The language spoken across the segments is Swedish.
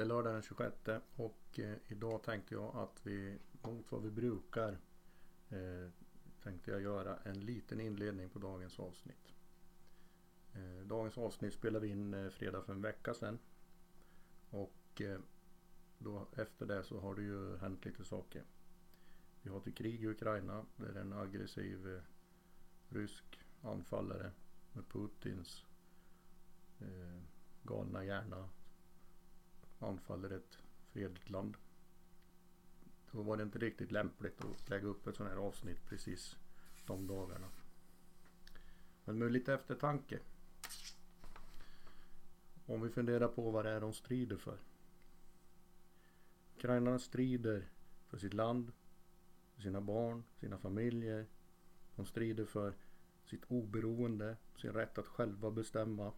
Det är lördag den 26 och eh, idag tänkte jag att vi mot vad vi brukar eh, tänkte jag göra en liten inledning på dagens avsnitt. Eh, dagens avsnitt spelade vi in fredag för en vecka sedan. Och då, efter det så har det ju hänt lite saker. Vi har ett krig i Ukraina där en aggressiv rysk anfallare med Putins eh, galna hjärna anfaller ett fredligt land. Då var det inte riktigt lämpligt att lägga upp ett sånt här avsnitt precis de dagarna. Men med lite eftertanke. Om vi funderar på vad det är de strider för. Ukrainarna strider för sitt land, för sina barn, sina familjer. De strider för sitt oberoende, sin rätt att själva bestämma.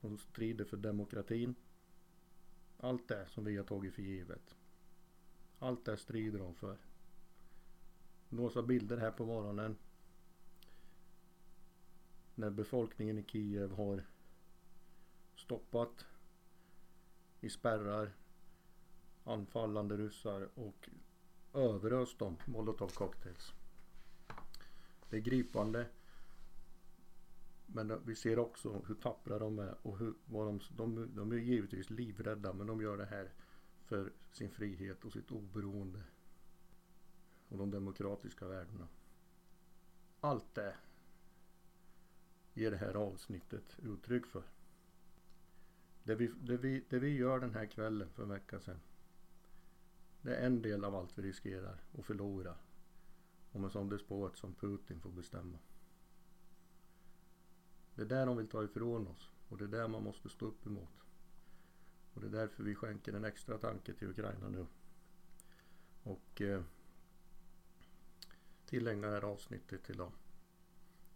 De strider för demokratin. Allt det som vi har tagit för givet. Allt det strider de för. Några bilder här på morgonen. När befolkningen i Kiev har stoppat i spärrar anfallande ryssar och överöst dem molotov cocktails. Det är gripande. Men vi ser också hur tappra de är och hur, vad de, de, de är givetvis livrädda men de gör det här för sin frihet och sitt oberoende. Och de demokratiska värdena. Allt det ger det här avsnittet uttryck för. Det vi, det, vi, det vi gör den här kvällen för en vecka sedan. Det är en del av allt vi riskerar att förlora. Om en sån despot som Putin får bestämma. Det är där de vill ta ifrån oss och det är där man måste stå upp emot. Och det är därför vi skänker en extra tanke till Ukraina nu. Och eh, tillägnar det här avsnittet till dem.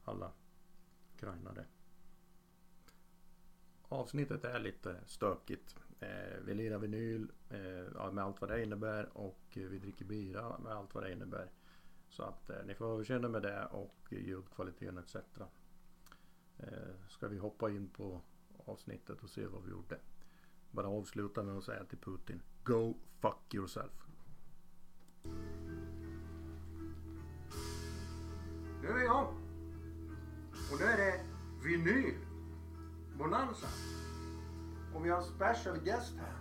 Alla ukrainare. Avsnittet är lite stökigt. Eh, vi lirar vinyl eh, med allt vad det innebär och eh, vi dricker bira med allt vad det innebär. Så att eh, ni får överseende med det och ljudkvaliteten etc. Eh, ska vi hoppa in på avsnittet och se vad vi gjorde. Bara avsluta med att säga till Putin Go fuck yourself. Nu är vi igång. Och nu är det vinyl. Bonanza. Och vi har en special guest här.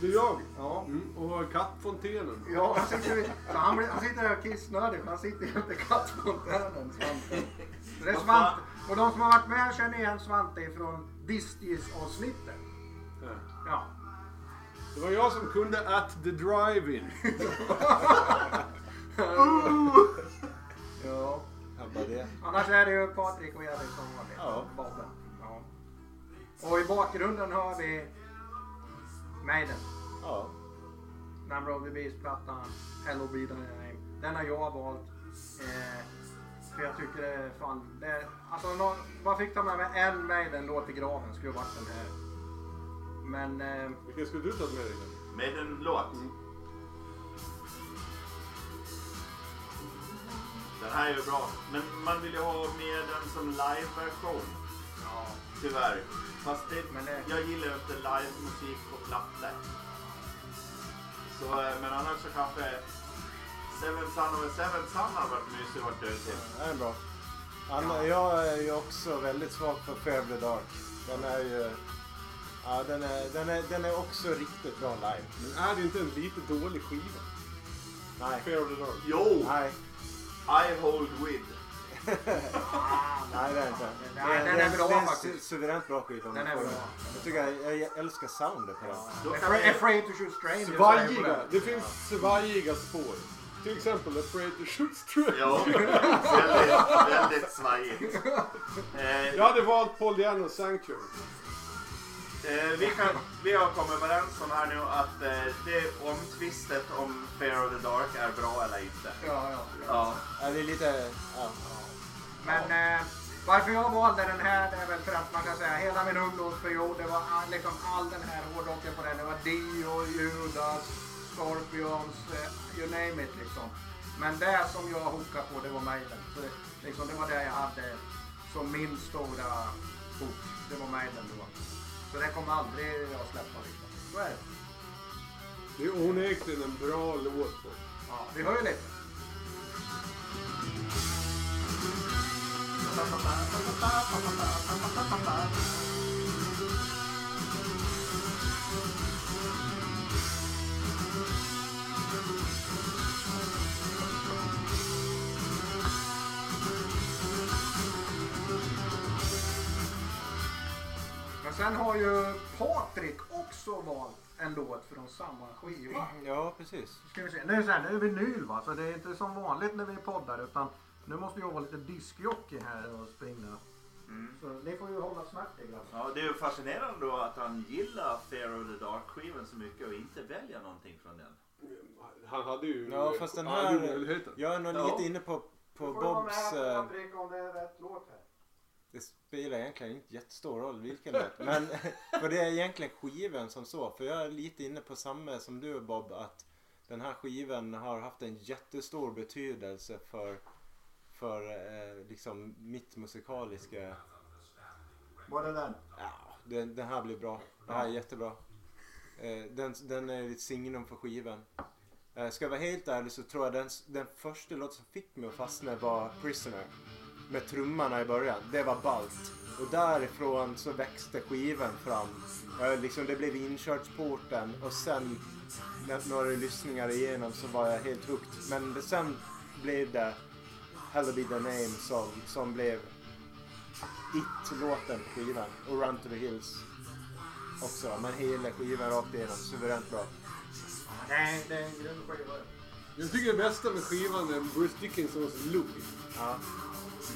Det är jag. Ja. Mm, och har kattfontänen. Ja, han sitter, så han, han sitter här kissnödig han sitter jämte kattfontänen, Svante. Det är Svante. Och de som har varit med känner igen Svante ifrån Distis-avsnittet. Ja. Ja. Det var jag som kunde at the drive-in. ja. Ja, bara det. Annars är det ju Patrik och Erik som vanligt. Ja. Babben. Ja. Och i bakgrunden hör vi Maiden. Ja. Number of the Beast-plattan. Hello Be Thy Name. Den har jag valt. Eh, för jag tycker det är fan... Det, alltså någon, man fick ta med mig en Maiden-låt i graven. Skulle varit den här. Men... Eh, Vilken skulle du ta med dig? Med en låt. Den här är ju bra. Men man vill ju ha med den som live-version. ja. Tyvärr. Fast det, Men det- jag gillar ju inte live-musik på plattor. Så, eh, men annars så kanske Seven Son of a Seven Son hade varit mysigt att varit ute till. Det är bra. Anna, jag är ju också väldigt svag för Fävle Dark. Den är ju... Ja, den är, den, är, den är också riktigt bra live. Men är det inte en lite dålig skiva? Nej. Fair of the Dark. Jo! Nej. I hold with. Nej, det är inte. Nej, den är bra det är en faktiskt. su- suveränt bra skiva. Den är bra. Jag tycker jag, jag älskar soundet på den. Afraid to shoot strangers. Svajiga. Det finns svajiga spår. Till exempel Afraid to shoot straight. ja, väldigt, väldigt svajigt. Eh, Jag hade valt Paul Diano Sanctuary. Eh, vi, kan, vi har kommit överens om här nu att eh, det omtvistet om Fear of the Dark är bra eller inte. Ja, ja. Ja. Ja, det är lite... Ja. Men eh, varför jag valde den här det är väl för att man kan säga hela min ungdomsperiod, det var all, liksom all den här hårdrocken på den. Det var Dio, Judas, Scorpions, eh, you name it liksom. Men det som jag hookade på det var Maiden. Så, det- liksom, det var det jag hade som min stora hook. Det var Maiden då. Så det kommer aldrig jag släppa liksom. Så är det. Det är onekligen en bra låt. Ja, vi hör ju lite. Sen har ju Patrik också valt en låt från samma skiva. Ja, precis. Ska vi se. Nu är det så här, nu är vinyl va, så det är inte som vanligt när vi poddar utan nu måste jag vara lite diskjockey här och springa. Mm. Så ni får ju hålla smärt i grabbar. Ja, det är ju fascinerande då att han gillar Fear of the Dark-skivan så mycket och inte väljer någonting från den. Han hade ju... Ja, fast den här... Jag är nog Ja. lite inne på, på Får du vara Bobs... med eh, pricka om det är rätt låt här. Det spelar egentligen inte jättestor roll vilken låt. Men för det är egentligen skivan som så. För jag är lite inne på samma som du Bob. Att den här skivan har haft en jättestor betydelse för, för eh, liksom mitt musikaliska... Var det den? Ja, den, den här blir bra. Det här är jättebra. Eh, den, den är ett signum för skivan. Eh, ska jag vara helt ärlig så tror jag den, den första låten som fick mig att fastna var Prisoner. Med trummorna i början. Det var ballt. Och därifrån så växte skivan fram. Eh, liksom det blev inkörsporten och sen när några lyssningar igenom så var jag helt hooked. Men det, sen blev det Hell Be The Name som, som blev It-låten på skivan. Och Run To The Hills också. Men hela skivan rakt igenom. Suveränt bra. Nej, det är en grym skiva. Jag tycker det bästa med skivan är Bruce Dickinsons lugg. Ja.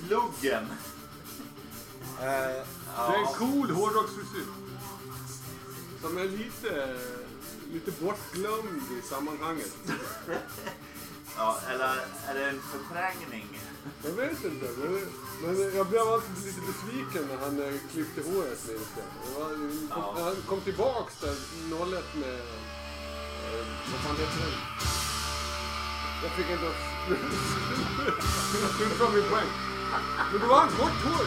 Luggen! Eh, Det är en cool hårdrocksfrisyr. Som är lite, lite bortglömd i sammanhanget. Ja, eller är det en förträngning? Jag vet inte. Men, men jag blev alltid lite besviken när han eh, klippte håret. Det var, Ja. när Han kom tillbaks där 01 med... Eh, vad fan heter den? Jag fick inte fullfölja min poäng. Men var han kort hår.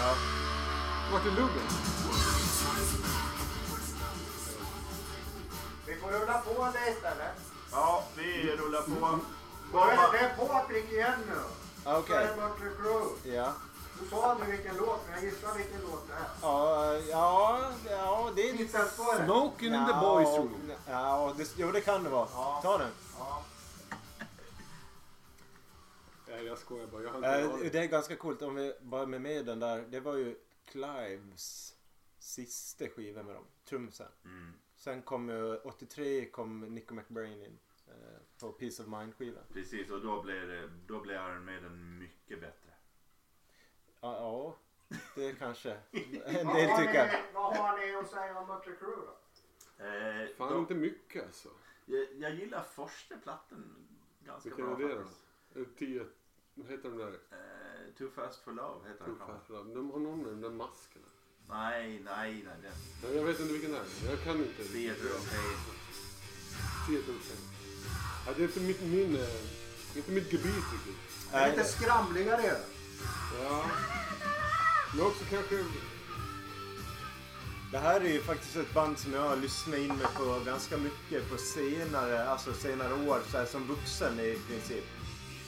ja. Vart är luggen? Vi får rulla på lite eller? Ja, vi rullar på. Då är det- det är Patrik igen nu. Okej. Det Crüe. Ja. Du sa aldrig vilken låt, men jag gissar vilken låt det är. Ja, ja, ja, det är det? Smoking in the boys room. Ja, det, jo det kan det vara. Ja. Ta den. Ja. Nej, jag skojar bara. Jag har inte äh, det är ganska coolt om vi bara med med den där. Det var ju Clives sista skiva med dem. Trumsen. Mm. Sen kom ju 83 kom Nico McBrain in eh, på Peace of Mind skivan. Precis och då blev, det, då blev Iron Maiden mycket bättre. Ja, ja det kanske en del tycker. Vad har ni att säga om Mötley Crüe då? Eh, Fan då, inte mycket alltså. Jag, jag gillar första plattan ganska Vilken bra. Vilken är det då? 10 vad heter de där? Eh, Too Fast For Love heter Too den kanske. De har någon med de där maskerna. Nej, nej, nej. Den. Nej, jag vet inte vilken det är. Jag kan inte. Theater of Pain. Theater of. Ja, det är inte mitt, min, eh, inte mitt gebit riktigt. Det är lite skramligare ju. Ja. Men också kanske... Det här är ju faktiskt ett band som jag har lyssnat in mig på ganska mycket på senare, alltså senare år, så här, som vuxen i princip.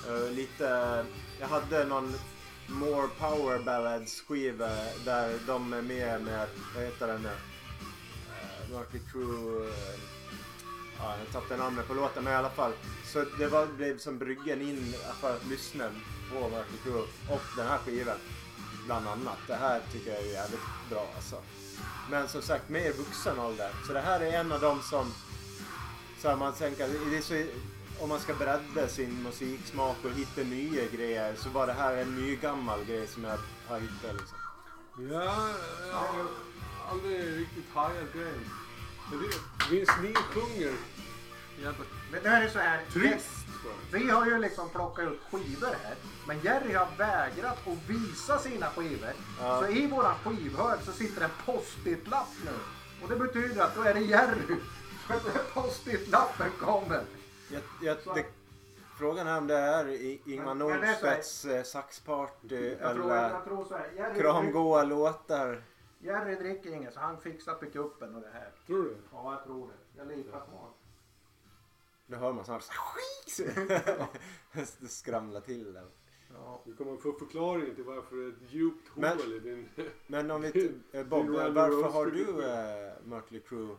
Eh, lite, jag hade någon More Power Ballads skiva där de är med med, vad heter den nu? Eh, uh, Crew... Eh, ja jag tappade namnet på låten men i alla fall. Så det var, blev som bryggen in för att lyssna på Mötley Crew och den här skivan. Bland annat. Det här tycker jag är jävligt bra alltså. Men som sagt, mer vuxen ålder. Så det här är en av dem som... Så här, man tänker, det är så, om man ska bredda sin musiksmak och hitta nya grejer så var det här en ny gammal grej som jag har hittat liksom. Ja, jag har aldrig riktigt hajat grejen. Det- Vince Neil sjunger jävla Men det här är så här. trist. Vi har ju liksom plockat ut skivor här. Men Jerry har vägrat att visa sina skivor. Ja. Så i våran skivhög så sitter en post-it-lapp nu. Och det betyder att då är det Jerry. Post-it-lappen kommer. Jag, jag, det, frågan är om det är Ingmar Nordstedts eh, saxparty tror, eller här. Jerry, kramgoa låtar. Jerry dricker inget så han fixar pickuppen och det här. Tror du? Ja, jag tror det. Jag litar på honom. Nu hör man snart det skramlar till där. Ja. Du kommer få förklaring till varför det är ett djupt hål Men- i din... Men om vi... eh, Bob, varför har du eh, Mötley Crüe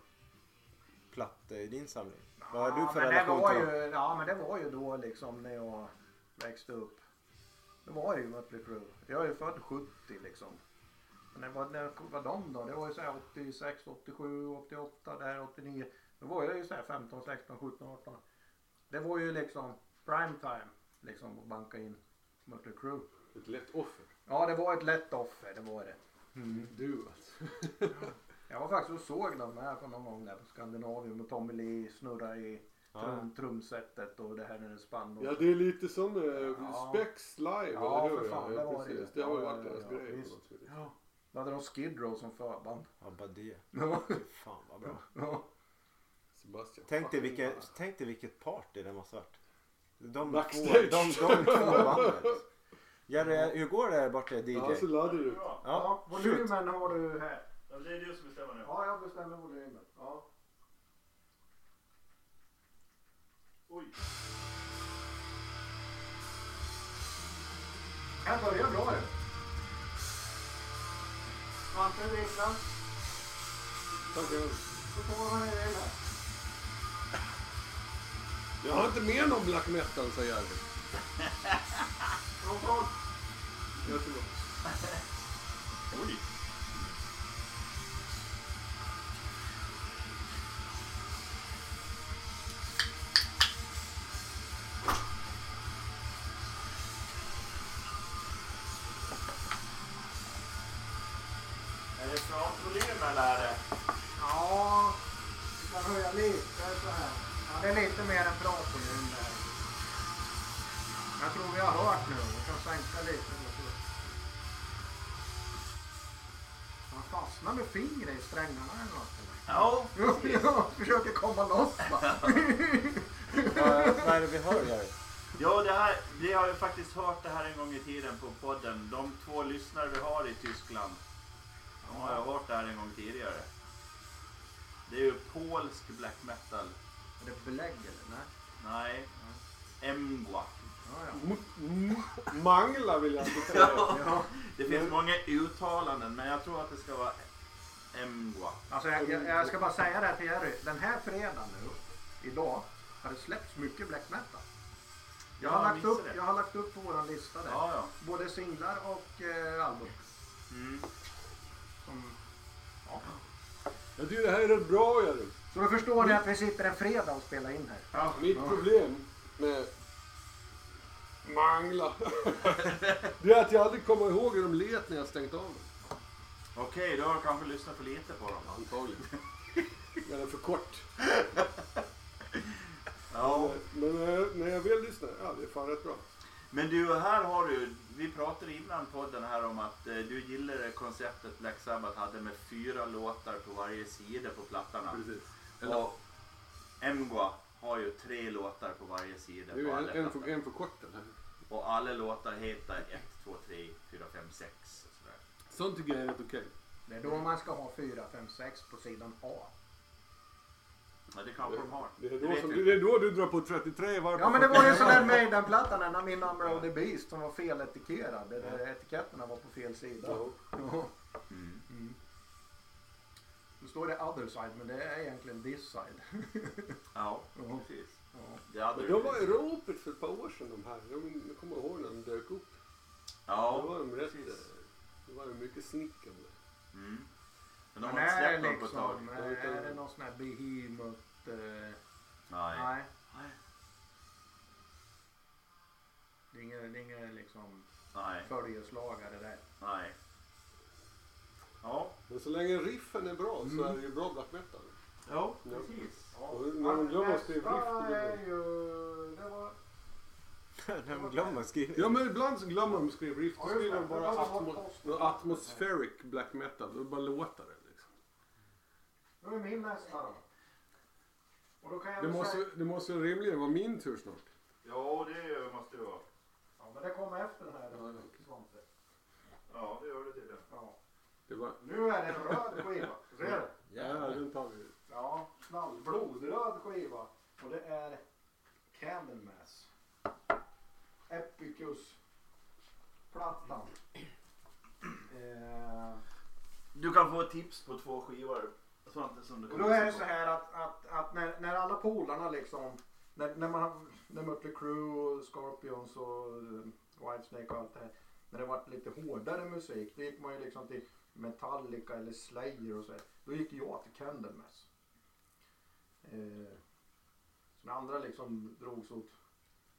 plattor i din samling? Vad har du för men det relation var till ju, Ja men det var ju då liksom när jag växte upp. Det var ju Mötley Crüe. Jag är ju född 70 liksom. Men när var, när var de då? Det var ju såhär 86, 87, 88, där 89. Då var jag ju såhär 15, 16, 17, 18. Det var ju liksom prime time liksom att banka in Mötley Crüe. Ett lätt offer. Ja det var ett lätt offer, det var det. Du alltså. Jag var faktiskt och såg dem här på någon gång där på Skandinavium och Tommy Lee snurra i trum, trumsetet och det här det spann. Ja det är lite som eh, Ja. Spex live, Ja, eller hur? för fan, det var det ju. precis. Det har ju Ja, varit ja, deras ja, grej. Ja. Då hade de Skid Row som förband. Ja, bara det. Ja. Fan vad bra. Ja. Sebastian. Tänk dig, vilket, tänk dig vilket party det måste varit. De två, Backstage. de, de två banden. Jerry, hur går det borta DJ? Ja, så laddar du. Ja, Ja, volymen har du här. Ja, Det är du som bestämmer nu. Ja, jag bestämmer volymen. Ja. Oj. Här börjar bra det. Svante dricka. Tackar. Så tar man det här. Jag har inte med någon black metal, säger Jerry. Kontroll. Jättebra. Oj. Fingret i strängarna eller något. Ja, eller? Ja, försöker komma loss va? Vad, vad är det vi hör Jerry? Ja, det här, vi har ju faktiskt hört det här en gång i tiden på podden. De två lyssnare vi har i Tyskland, de har ju hört det här en gång tidigare. Det är ju polsk black metal. Är det belägg eller? Nej. Nej, Emgwa. Ja, ja. Mangla vill jag inte säga. Ja, Det finns många uttalanden, men jag tror att det ska vara Emgwa. alltså jag, jag, jag ska bara säga det här till Jerry. Den här fredagen nu, idag, har det släppts mycket black metal. Jag, Ja, har, jag lagt upp, det. jag har lagt upp på våran lista där. Ja, ja. Både singlar och eh, album. Mm. Som, ja. Jag tycker det här är rätt bra, Jerry. Så då förstår ni att vi sitter en fredag och spelar in här. Ja. Mitt problem med Mangla, det är att jag aldrig kommer ihåg hur de lät när jag stängt av dem. Okej, då har du kanske lyssnat för lite på dem. Antagligen. Eller för kort. Ja. Men eh, när jag väl lyssnar, ja det är fan rätt bra. Men du, här har du, vi pratade innan podden här om att eh, du gillade konceptet Black Sabbath hade med fyra låtar på varje sida på plattorna. Precis. Och Emgwa har ju tre låtar på varje sida Det är ju på en, en, för, en för kort här. Och alla låtar heter 1, 2, 3, 4, 5, 6 och sådär. Sånt tycker jag är rätt okej. Det är då man ska ha 4, 5, 6 på sidan A. Ja, det kanske de har. Det är, Det då som, det är då du drar på 33 varv. Ja men det var ju sån där Maiden-plattan, den Min Number of the Beast som var feletiketterad. Där etiketterna var på fel sida. Ja. Ja. Mm. Nu står det other side men det är egentligen this side. Ja, Ja. precis. Ja. Det Men de var i ropet för ett par år sedan de här. Jag, jag kommer ihåg när de dök upp. Ja, Då var de rätt... precis. Det var ju mycket snickande. Mm. Men de Men har inte är släppt det någon på ett tag. liksom, är är det någon sån här behemoth? Eh, Nej. nej. Nej. Det är inga, det är inga liksom Nej. följeslagare där. Nej. Ja. Men så länge riffen är bra så Mm. är det ju bra black metal. Ja, Ja. precis. Och när de glömmer att skriva riff, Nästa det är är ju... Det var... De glömmer skriva. Ja men ibland så glömmer de att skriva riff. Då skriver de bara atmo atmospheric black metal. Då bara låtar det liksom. Då är min nästa då. Och då kan jag Det måste, säga... det måste rimligen vara min tur snart. Ja, det måste det vara. Ja, men det kommer efter den här. Ja. Svante. Ja, det gör det tydligen. Ja. Det var... Nu är det en röd skiva. Ser du? Ja, den tar vi. Ja, knall, blodröd skiva. Och det är Candlemass. Epicus. Plattan. Eh, Du kan få ett tips på två skivor. Svante som du och kan då är det så här att, att, att när, när alla polarna liksom, när, när man när Mötley Crüe och Scorpions och eh, Whitesnake och allt det här. När det var lite hårdare musik, då gick man ju liksom till Metallica eller Slayer och så här. Då gick jag till Candlemass. Eh, så när andra liksom drogs åt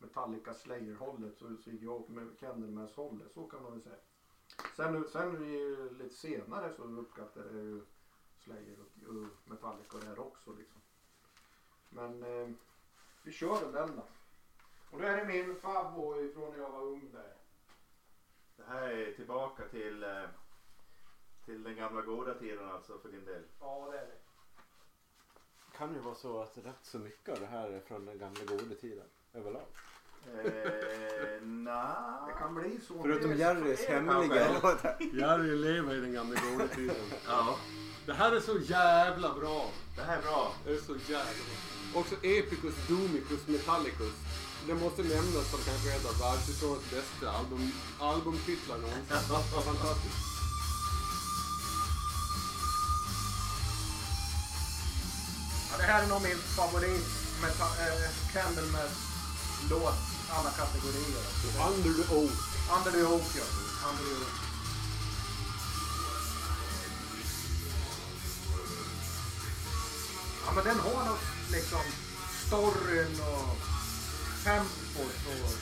Metallica Slayer hållet så, så gick jag åt med Candlemass hållet. Så kan man väl säga. Sen, sen lite senare så uppskattade jag ju Slayer och, och Metallica och det här också liksom. Men eh, vi kör den den då. Och då är det min favvo ifrån när jag var ung där. Det här är tillbaka till, eh, till den gamla goda tiden alltså för din del. Ja det är det. kan ju vara så att rätt så mycket av det här är från den gamla goda tiden överlag. Eh, nah. Det kan bli så. Förutom Jerrys hemliga låtar. Jerry lever i den gamla goda tiden. Ja, Det här är så jävla bra. det här är bra. Det är så jävla bra. Också Epicus, Doomicus, Metallicus. Det måste nämnas som kanske är ett av världshistoriens bästa album, albumtitlar någonsin. Fantastiskt. Ja, det här är nog min favorit med äh, Candlemass låt alla kategorier. Under the Oath. Under the Oak ja. Under the Oak. Ja men den har något liksom storyn och tempot och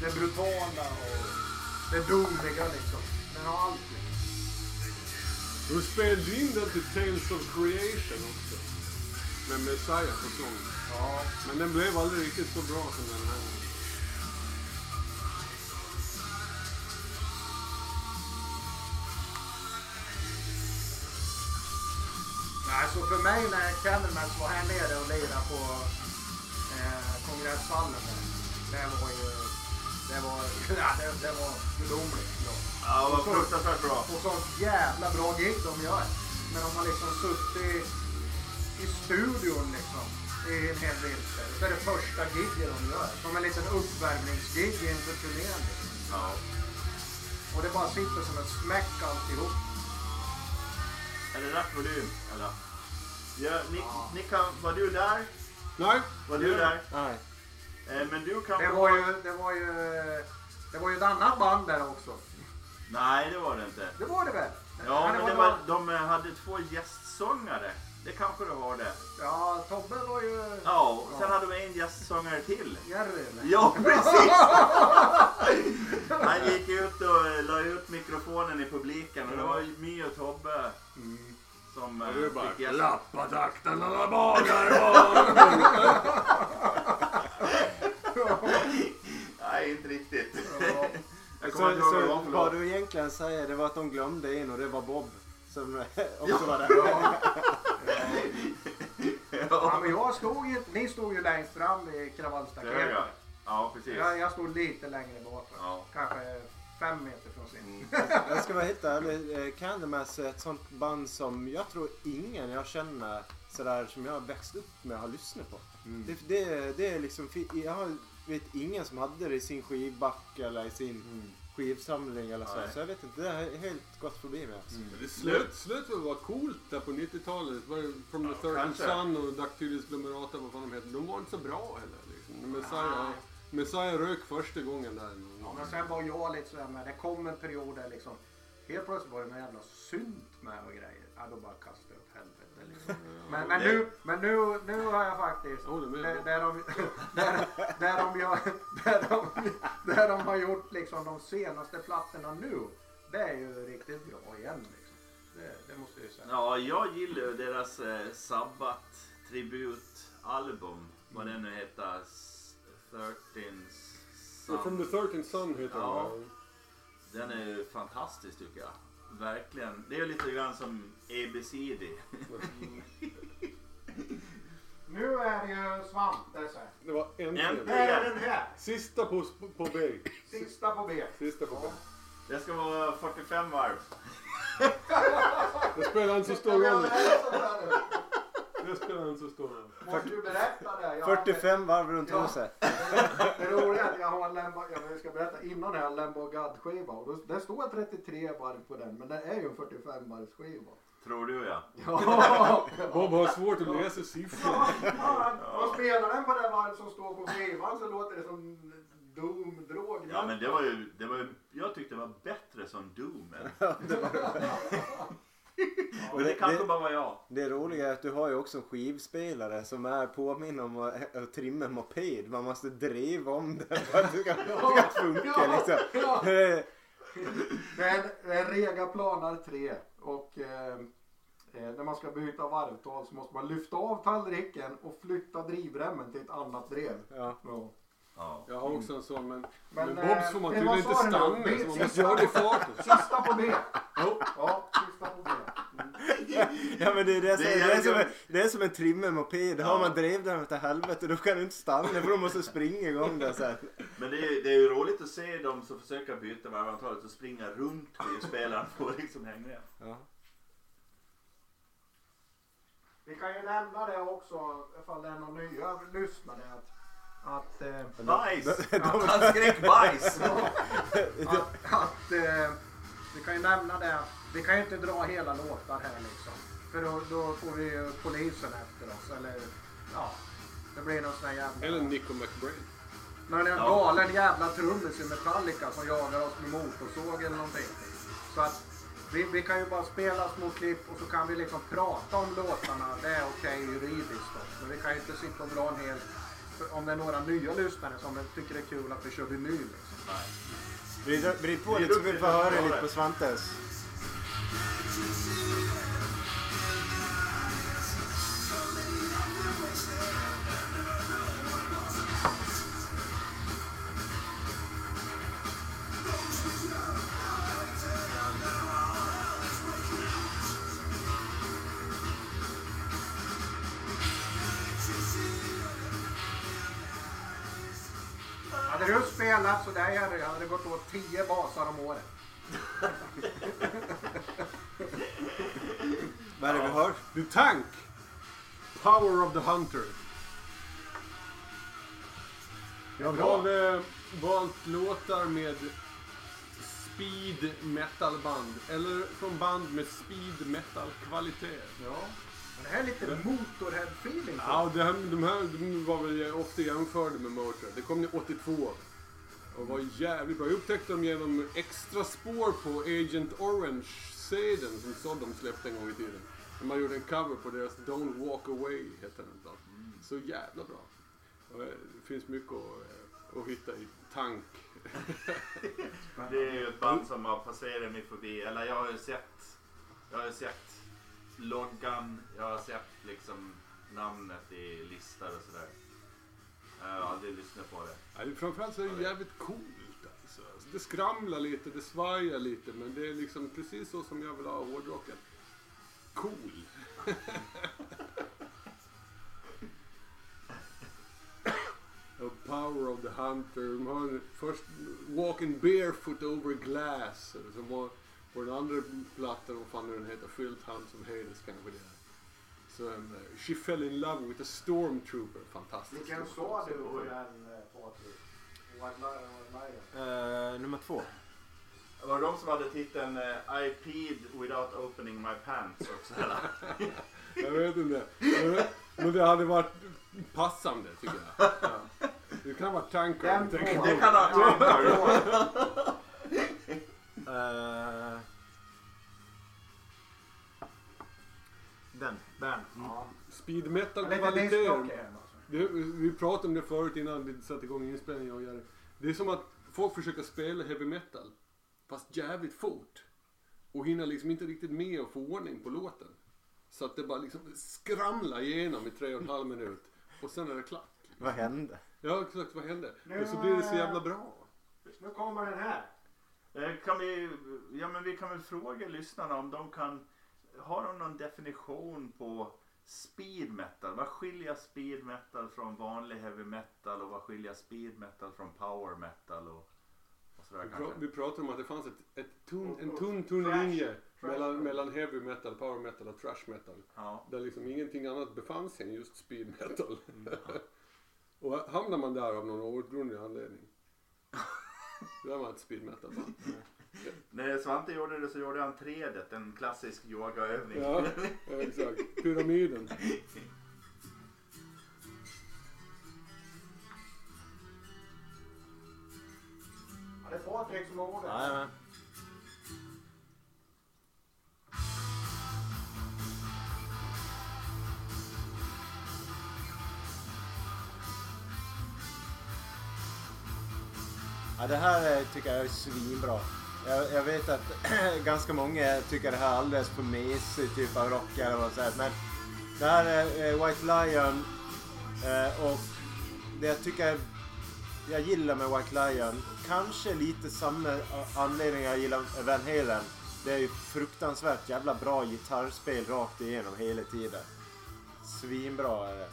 det brutala och det doomiga liksom. Den har allt. liksom. De spelade in den till Tales of Creation också. Med Messiah på sång. Ja. Men den blev aldrig riktigt så bra som den här. Nej, så för mig när Candlemass var här nere och lirade på eh, kongresshallen det var ju, det var, ja, det, det var gudomligt bra. Ja, det var fruktansvärt bra. Och sånt jävla bra gig de gör. När de har liksom suttit i studion liksom i en hel vinter. Så är det första giget de gör. Som en liten uppvärmningsgig inför turnén. Liksom. Ja. Och det bara sitter som en smäck alltihop. Är det rätt volym? Eller? Ja, ni, ni kan, var du där? Nej. Var du där? Nej. Eh, men du kan Det var ju, det var ju, det var ju ett annat band där också. Nej, det var det inte. Det var det väl? Ja, det men det var, de hade två gästsångare. Det kanske det var det. Ja, Tobbe var ju Ja, och sen hade de en gästsångare till. Jerry. eller? Ja, precis! Han gick ut och eh, la ut mikrofonen i publiken och det var ju My och Tobbe som Ja, det är eh, bara fick gäst. Lappa takten alla bagar Nej, inte riktigt. Ja. Jag Så, kommer inte ihåg vad det var så för vad låt. du egentligen säger det var att de glömde en och det var Bob. Som också Ja. var där. Ja, men jag stod ju, ni stod ju längst fram i kravallstaketet. jag. Ja, precis. Jag, jag stod lite längre bak. va? Ja. Kanske fem meter från sin. Mm. Jag ska vara helt ärlig. eh, Candlemass är ett sånt band som jag tror ingen jag känner sådär som jag har växt upp med har lyssnat på. Det, det, det är liksom, jag vet ingen som hade det i sin skivback eller i sin skivsamling eller så. Nej. Så jag vet inte, det har helt gått förbi mig. Alltså. Det slut, slutet var coolt där på 90-talet. Det var ju From the Ja, Third kanske. Sun och Dactylus Glomerata, vad fan de heter. De var inte så bra heller. Liksom. Messiah, Messiah rök första gången där. Ja, men sen var jag lite sådär med. Det kom en period där liksom. Helt plötsligt var det någon jävla synt med och grejer. Ja, då bara kastade jag åt helvete liksom. Men, men, nu, men nu, nu har jag faktiskt. Där, där, de, där, där, de gör, där, de, där de har gjort liksom de senaste plattorna nu. Det är ju riktigt bra igen liksom. Det, det måste jag ju säga. Ja, jag gillar ju deras eh, Sabbath tributalbum. Vad den nu heter. S- 13 From Sun. the Thirteenth Sun heter Ja. den. Den är ju fantastisk tycker jag. Verkligen. Det är lite grann som ABCD. Nu är det ju Svante här. Det var. Äntligen. Här är den här. Sista på, på B. Sista på B. Sista på B. Det ska vara 45 varv. Det spelar inte så stor roll. Här inte så stor roll. Måste du berätta det? Jag hade- 45 varv runt Ja. huset. Det roliga är att jag har en Lambo, jag ska berätta innan jag har en Lambo God skiva och då, det står 33 varv på den men det är ju en 45 varvs skiva. Tror du ja. Ja! Bob har svårt att läsa siffror. Och spelar den på det varv som står på skivan så låter det som Doom drog. Ja men det var ju, det var ju, jag tyckte det var bättre som Doom. än- Och det kanske bara var jag. Det roliga är att du har ju också en skivspelare som är påminner om att, att trimma en moped. Man måste driva om den för att det ska, det ska funka liksom. Ja. Det är en, det Rega Planar 3 och eh, eh, när man ska byta varvtal så måste man lyfta av tallriken och flytta drivremmen till ett annat drev. Ja. Ja. Ja. Jag har också en sån men, Men, men, eh, Bobs får man det tydligen inte det stanna så man Sista- måste göra det i farten. Sista på B. Jo. Ja. Ja men det är, det, som, Det det, är är som, en, det är som en trimme moped. Har Ja. man den till helvete då kan du inte stanna för då måste du springa igång den sen. Men det är, det är ju roligt att se dem som försöker byta varvantalet och springa runt skivspelaren och liksom hänga med. Ja. Vi kan ju nämna det också ifall det är några nya lyssnare att, att, eh, Bajs! Han skrek bajs! att, att eh, vi kan ju nämna det att vi kan ju inte dra hela låtar här liksom. För då, då får vi ju polisen efter oss eller ja. Det blir någon sån här jävla... Eller Nico McBrain. Är en Ja. galen jävla trummis i Metallica som jagar oss med motorsåg eller någonting. Så att vi, vi kan ju bara spela små klipp och så kan vi liksom prata om låtarna. Det är okej juridiskt då. Men vi kan ju inte sitta och dra en hel... Om det är några nya lyssnare som tycker det är kul att vi kör vinyl liksom. Vrid, på lite så vi får höra lite på Svantes. Hade du spelat så där Jerry, hade det gått åt 10 basar om året. Vad är det vi hör? The Tank. Power of the Hunter. Jag har eh, valt låtar med speed metal band. Eller från band med speed metal kvalitet. Ja. Men det här är lite Motorhead-feeling Ja, det här, de här de var väl ofta jämförda med Motörhead. Det kom 82. Och var jävligt bra. Jag upptäckte dem genom extra spår på Agent Orange-sedeln som Sodom släppte en gång i tiden. Man gjorde en cover på deras Don't Walk Away, heter den. Då. Så jävla bra. Och, eh, det finns mycket att, eh, att hitta i tank. Det är ju ett band som har passerat mig förbi. Eller jag har ju sett, jag har sett loggan, jag har sett liksom namnet i listor och sådär. Jag har aldrig lyssnat på det. Ja, framförallt så är det jävligt coolt. Alltså, Det skramlar lite, det svajar lite men det är liksom precis så som jag vill ha hårdrocken. Cool. Och Power of the Hunter. De har först Walking Barefoot Over Glass. Som var på den andra plattan, vad fan den heter, Fyllt Hand som Hades kanske det är. Så um, She Fell In Love With A Stormtrooper. Fantastiskt. Vilken sa du på den eh, Patrik? White Lion. Eh, nummer två. Det var de som hade titeln eh, I peed without opening my pants också. eller? Jag vet inte. Men- det hade varit passande tycker jag. Ja. Det kan vara tankar. Det kan ha Ja, Eh, den. Den. Ja. Speed metal Lite kvalitet. discjockey här alltså. Det, vi pratade om det förut innan vi satte igång inspelningen. Och Jerry. det är som att folk försöker spela heavy metal. Fast jävligt fort. Och hinner liksom inte riktigt med att få ordning på låten. Så att det bara liksom skramlar igenom i tre och en halv minut. Och sen är det klart. Vad hände? Ja exakt, vad hände? Nu, Och så blir det så jävla bra. Nu kommer den här. Eh, Kan vi, ja men vi kan väl fråga lyssnarna om de kan, har de någon definition på speed metal? Vad skiljer speed metal från vanlig heavy metal och vad skiljer speed metal från power metal och sådär Vi, kanske. vi pratade om att det fanns ett, ett tunn, en tunn, tunn trash- linje trash mellan, mellan heavy metal, power metal och trash metal. Ja. Där liksom ingenting annat befann sig än just speed metal. Mm. och hamnar man där av någon outgrundlig anledning. Då är man ett speed metal band. När Svante gjorde det så gjorde han tredet, en klassisk yogaövning. Ja, ja, exakt. Pyramiden. Det som ordet. Jajamän. Ja, det här eh, tycker jag är svinbra. Jag, jag vet att ganska många tycker det här är alldeles för mesig typ av rock eller vad så här. Men det här är eh, White Lion eh, och det jag tycker jag gillar med White Lion, kanske lite samma anledning jag gillar Van Halen. Det är ju fruktansvärt jävla bra gitarrspel rakt igenom hela tiden. Svinbra är det.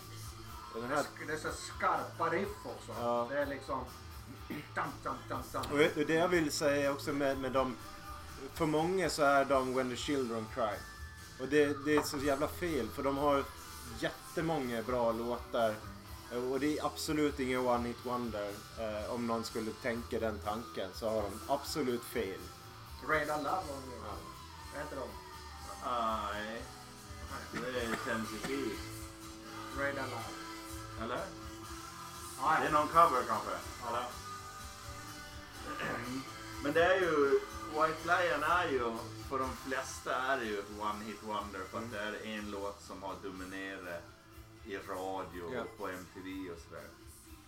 Den Det här, är- Det är så skarpa riff också. Ja. Det är liksom... Dam, dam, dam, dam. och det det jag vill säga också med, med dem. För många så är de When the Children Cry. Och det, det är så jävla fel för de har jättemånga bra låtar. Och det är absolut ingen One Hit Wonder. Eh, om någon skulle tänka den tanken så har de absolut fel. Radar Love har de gjort. Vad heter de? Nej, det är Tennessee Radar Love. Eller? Ja, Det är någon cover kanske? Eller? Men det är ju, White Lion är ju, för de flesta är det ju ett one hit wonder för att det är en låt som har dominerat i radio Ja. och på MTV och sådär.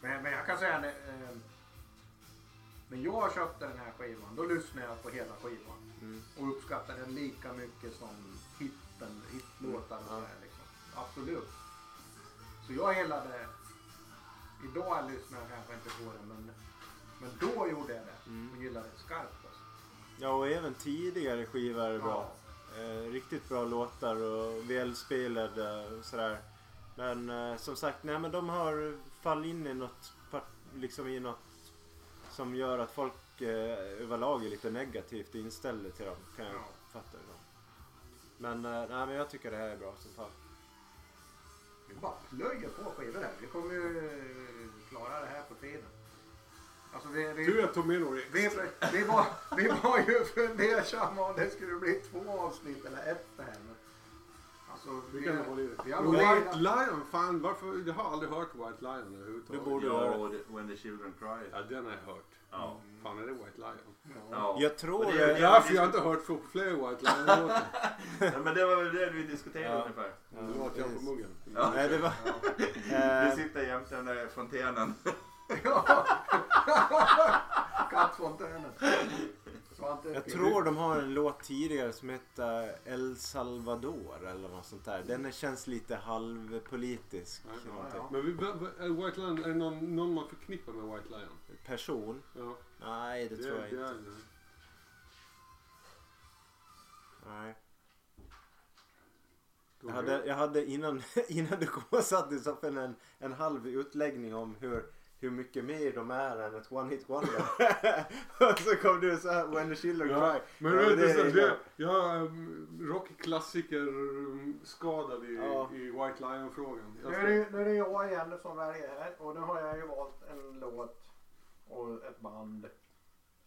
Men, men jag kan säga eh, när jag köpte den här skivan då lyssnade jag på hela skivan. Mm. Och uppskattade den lika mycket som hitten, hitlåtar och Ja. sådär liksom. Absolut. Så jag gillade, idag lyssnar jag kanske inte på den men, men då gjorde jag det. Mm. Och gillade det skarpt alltså. Ja, och även tidigare skivor är bra. Eh, riktigt bra låtar och välspelade och sådär. Men eh, som sagt, nej men de har fallit in i något, liksom i något som gör att folk eh, överlag är lite negativt inställda till dem. Kan jag Ja. fatta det. Men, eh, nej, men jag tycker det här är bra som fan. Vi bara plöjer på skivor här. Vi kommer ju eh, klara det här på tiden. Alltså vi, vi, Tur jag tog med några Vi, vi, var, vi var ju fundersamma om det skulle bli två avsnitt eller ett det här. Men, alltså, Vi kan hålla i det. vi har White Lion, fan varför? Jag har aldrig hört White Lion överhuvudtaget. Du borde Ja, det. det- When the Children Cry. Ja, den har jag hört. Ja. Fan är det White Lion? Ja. Jag tror det- det, Det är därför jag inte har hört fler White Lion-låtar. Ja, men det var väl det vi diskuterade Ja. ungefär. Nu vart jag på muggen. Ja. Nej, det var... Du Eh, sitter jämte den där fontänen. Ja. Kattfontänen. Svante jag tror de har en låt tidigare som heter El Salvador eller något sånt där. Den känns lite halvpolitisk. Ja, någonting. Men vi, White Lion, är det någon, någon man förknippar med White Lion? Person? Ja, Nej, det, tror jag det inte. är det. Nej. Jag hade, jag hade innan, innan du kom och satt i soffan en, en halv utläggning om hur, hur mycket mer de är än ett one hit wonder. och så kom du så här When the children Ja, cry. men Ja, det, det det, jag är um, rockklassiker um, skadad i, Ja. i White Lion-frågan. Nu är, det, nu är det jag igen som väljer här och nu har jag ju valt en låt och ett band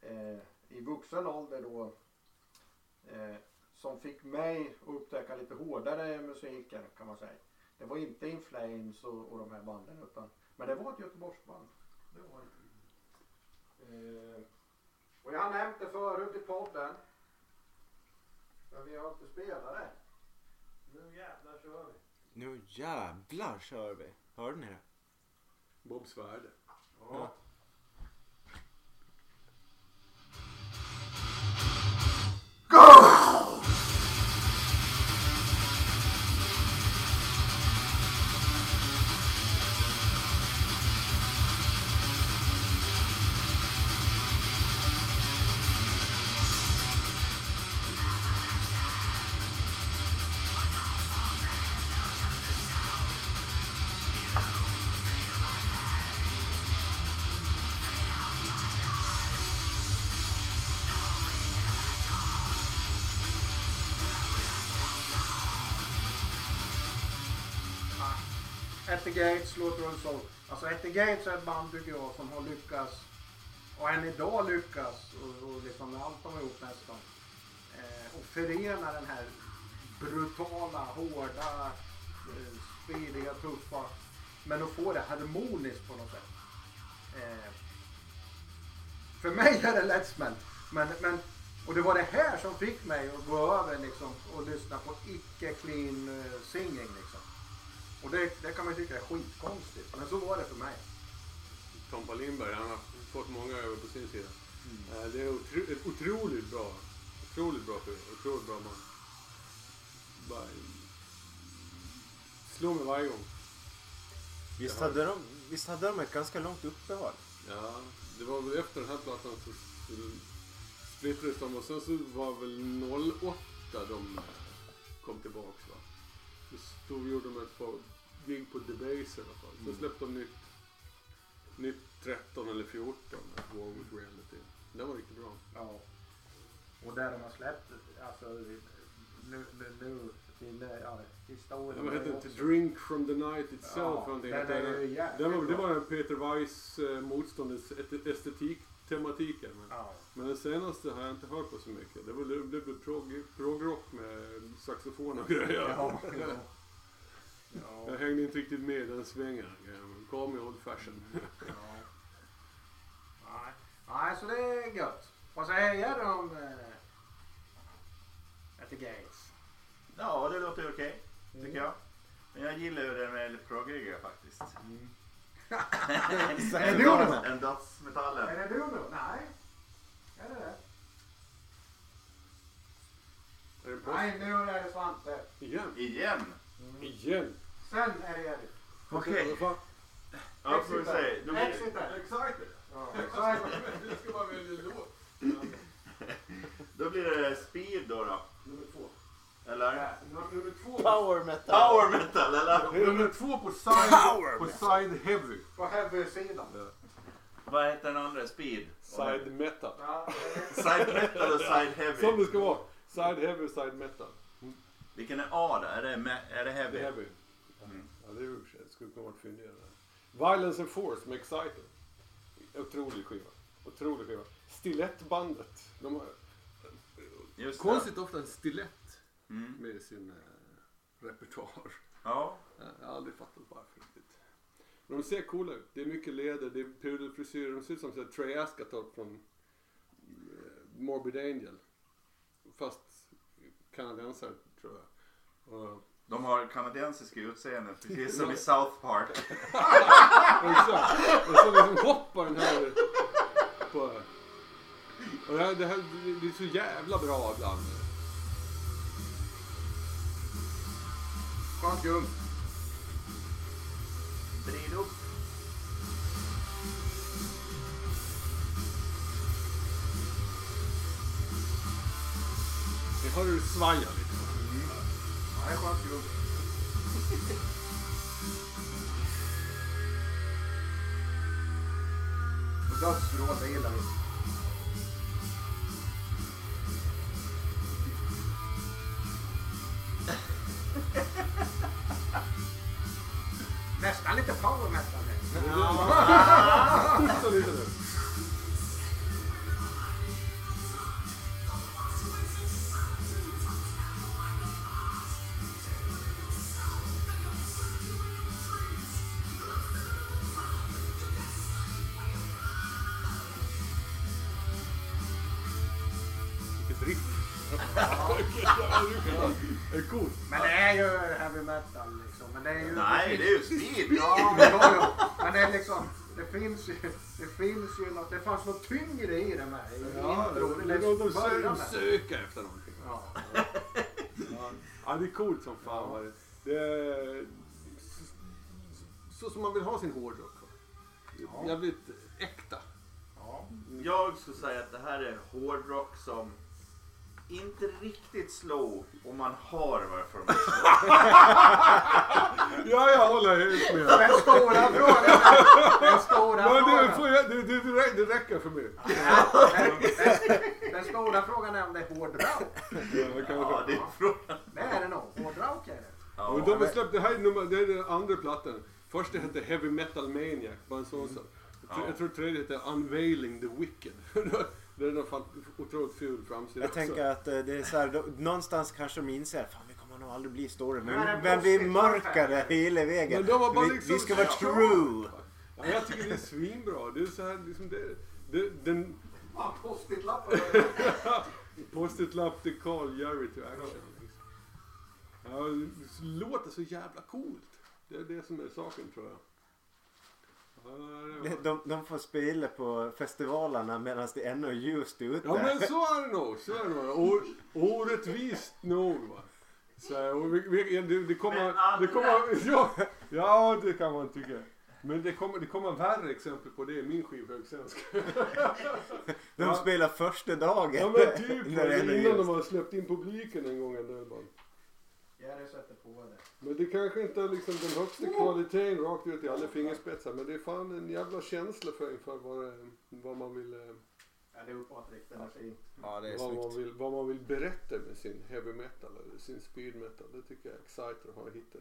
eh, i vuxen ålder då eh, som fick mig att upptäcka lite hårdare musiken kan man säga. Det var inte In Flames och, och de här banden utan men det var ett Göteborgsband. Det var det. Eh, och jag har nämnt det förut i podden. Men vi har inte spelat det. Nu jävlar kör vi. Nu jävlar kör vi. Hörde ni det? Bob Svärde. Ja. At the Gates, låter and Soul. Alltså At the Gates är ett band tycker jag som har lyckats och än idag lyckas och, och liksom allt de har gjort nästan. Eh, och förena den här brutala, hårda, eh, speediga, tuffa men att få det harmoniskt på något sätt. Eh, för mig är det lättsmält. Men, men, och det var det här som fick mig att gå över liksom, och lyssna på icke clean eh, singing. Liksom. Och det, det kan man ju tycka är skitkonstigt. Men så var det för mig. Tompa Lindberg, han har fått många över på sin sida. Eh, Det är otro, otroligt bra, otroligt bra program, otroligt bra man. Bara, slår mig varje gång. Visst hade, de, visst hade de ett ganska långt uppehåll? Ja, det var väl efter den här plattan så, splittrades de och sen så var väl 08 de kom tillbaks va. Stod, gjorde de ett par gig på Debase i alla fall. Sen släppte de nytt, nytt 13 eller 14, War with Reality. Det var riktigt bra. Ja. Och där de har släppt, alltså nu, nu, nu till ja, sista året. Vad hette? To Drink from the Night itself. Ja, någonting. den är jävligt det, var, det var en Peter Weiss eh, motståndets estetik-tematiken. Men, Ja. men den senaste har jag inte hört på så mycket. Det var det blev prog- progrock med saxofon och grejer. Ja, ja. Jag Ja, hängde inte riktigt med i den svängen. Kom i old fashion. ja. Nej. Nej, så det är gött. Vad säger du om eh, At the Gates? Ja, det låter okej. Tycker jag. Men jag gillar ju det med proggiga faktiskt. Är det du nu? En dödsmetallen. Är det du nu? Nej. Är det det? Är det? Nej, nu är det Svante. Igen? Igen? Igen? Sen är det Erik. Okej. Fan? Ja, får vi se. Då blir-. Excited? Ja, exakt. Du ska bara välja låt. Då blir det speed då. då. Nummer två. Eller? Nummer två. Power metal. Power metal eller? Det nummer två på side, på side heavy. På heavy-sidan. Vad heter den andra? Speed? Side metal. Ja, Side metal och side Som heavy. det ska vara. Side heavy, side metal. Vilken är A då? Är det, me- är det Det är heavy? Ja, det är. Det skulle kunna varit fyndigare. Violence and Force med Excited. Otrolig skiva. Otrolig skiva. Stilettbandet. De har Just konstigt ofta en stilett Mm. med sin eh, repertoar. Ja. Jag har aldrig fattat varför riktigt. Men de ser coola ut. Det är mycket läder, det är pudelfrisyrer. De ser ut som här Trey Ascatot från eh, Morbid Angel. Fast kanadensare tror jag. Och, De har kanadensiska utseenden precis som i South Park. Exakt. Och så liksom hoppar den här på... Och det, här, det, här, det är så jävla bra ibland. Skönt gung. Vrid upp. Jag hör hur det svajar lite. Ja, det är skönt gung. Och dödsvrål, det gillar vi. Nästan lite power metal. här. Hosta lite nu. Finns ju, det finns ju något, det fanns något tyngre i det med. I Ja, intro, det är de, de, sö- efter någonting. Ja. Ja, det är coolt som fan. var det. Det är så, så som man vill ha sin hårdrock. Ja. Jävligt äkta. Ja. Jag skulle säga att det här är hårdrock som inte riktigt slår om man har varför de slår. Ja, jag håller helt med. Den stora frågan. Den stora Men det, får frågan. jag, det, det, det, rä- det räcker för mig. Den, stora frågan är om det är hård rock. Ja, det kan Ja, det är frågan. Det är det nog. Hård rock är det. Ja. de har släppt, det här är, nummer, det är den andra plattan. Första hette Heavy Metal Maniac, bara en sån sak. Jag tror- Ja. Jag tror tredje hette Unveiling the Wicked. det är en fan otroligt ful framsida Jag också. tänker att eh, det är så här, då, någonstans kanske de inser fan vi kommer nog aldrig bli stora. Men, men vi är mörkare hela vägen. Men de var bara vi, liksom vi ska vara så- true. Ja, jag tycker det är svinbra. Det är så här, liksom det, det, den Fan, post-it-lappar. post-it-lapp till Carl Jerry to action. Liksom. Ja, det låter så jävla coolt. Det är det som är saken tror jag. De, de får spela på festivalerna medan det ännu är ljust ute. Ja men så är det nog. Så är det nog. O- Orättvist nog va. Så, och vi, vi, det, det kommer... Det kommer ja, ja det kan man tycka. Men det kommer, det kommer värre exempel på det i min skivhögsändska. De Ja. spelar första dagen. Ja men typ när det innan de ljust. har släppt in publiken en gång. Bara. Jerry sätter på det. Men det kanske inte är liksom den högsta kvaliteten rakt ut i alla fingerspetsar. Men det är fan en jävla känsla för, för vad, det- vad man vill... eh, Ja, det är uppåt riktigt energi. Ja det är vad, man vill, vad man vill berätta med sin heavy metal eller sin speed metal. Det tycker jag är exciter att ha hittat.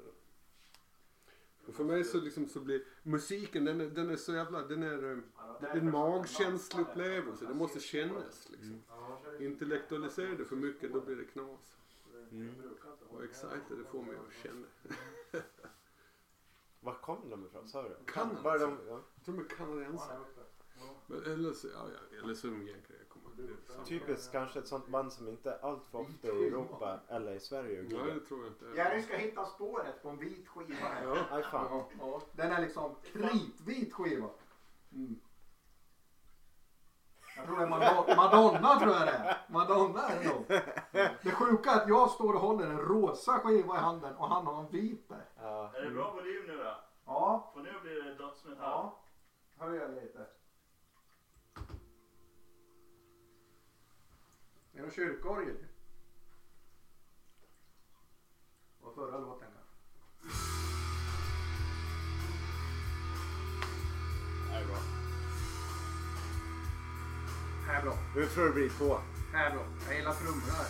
Och för mig så, liksom, så blir musiken, den är, den är så jävla, den är, eh, det är en magkänslig upplevelse. Det måste kännas liksom. Intellektualisera det för mycket, då blir det knas. Mm. Och exciter, det får mig att känna. Var kom de ifrån sa du? Kanada. Var de, ja. Jag tror de är kanadensare. Men Eller så, ja, ja, eller så är de egentligen, jag kommer det är samma. Typiskt kanske ett sånt band som inte är allt för ofta i Europa eller i Sverige. Nej, det tror jag inte. Jerry ska hitta spåret på en vit skiva här. Ja. Aj fan. Den är liksom kritvit skiva. Mm. Jag tror det är Madonna, Madonna tror jag det är. Madonna är det nog. Det sjuka är att jag står och håller en rosa skiva i handen och han har en vit där. Ja. Är det bra volym nu då? Ja, För nu blir det dödsmetall. ja. Höjer lite. Det är någon kyrkorgel. Och förra låten kanske. Här är bra. Nu tror det blir två. Här är bra. Jag gillar trummorna här.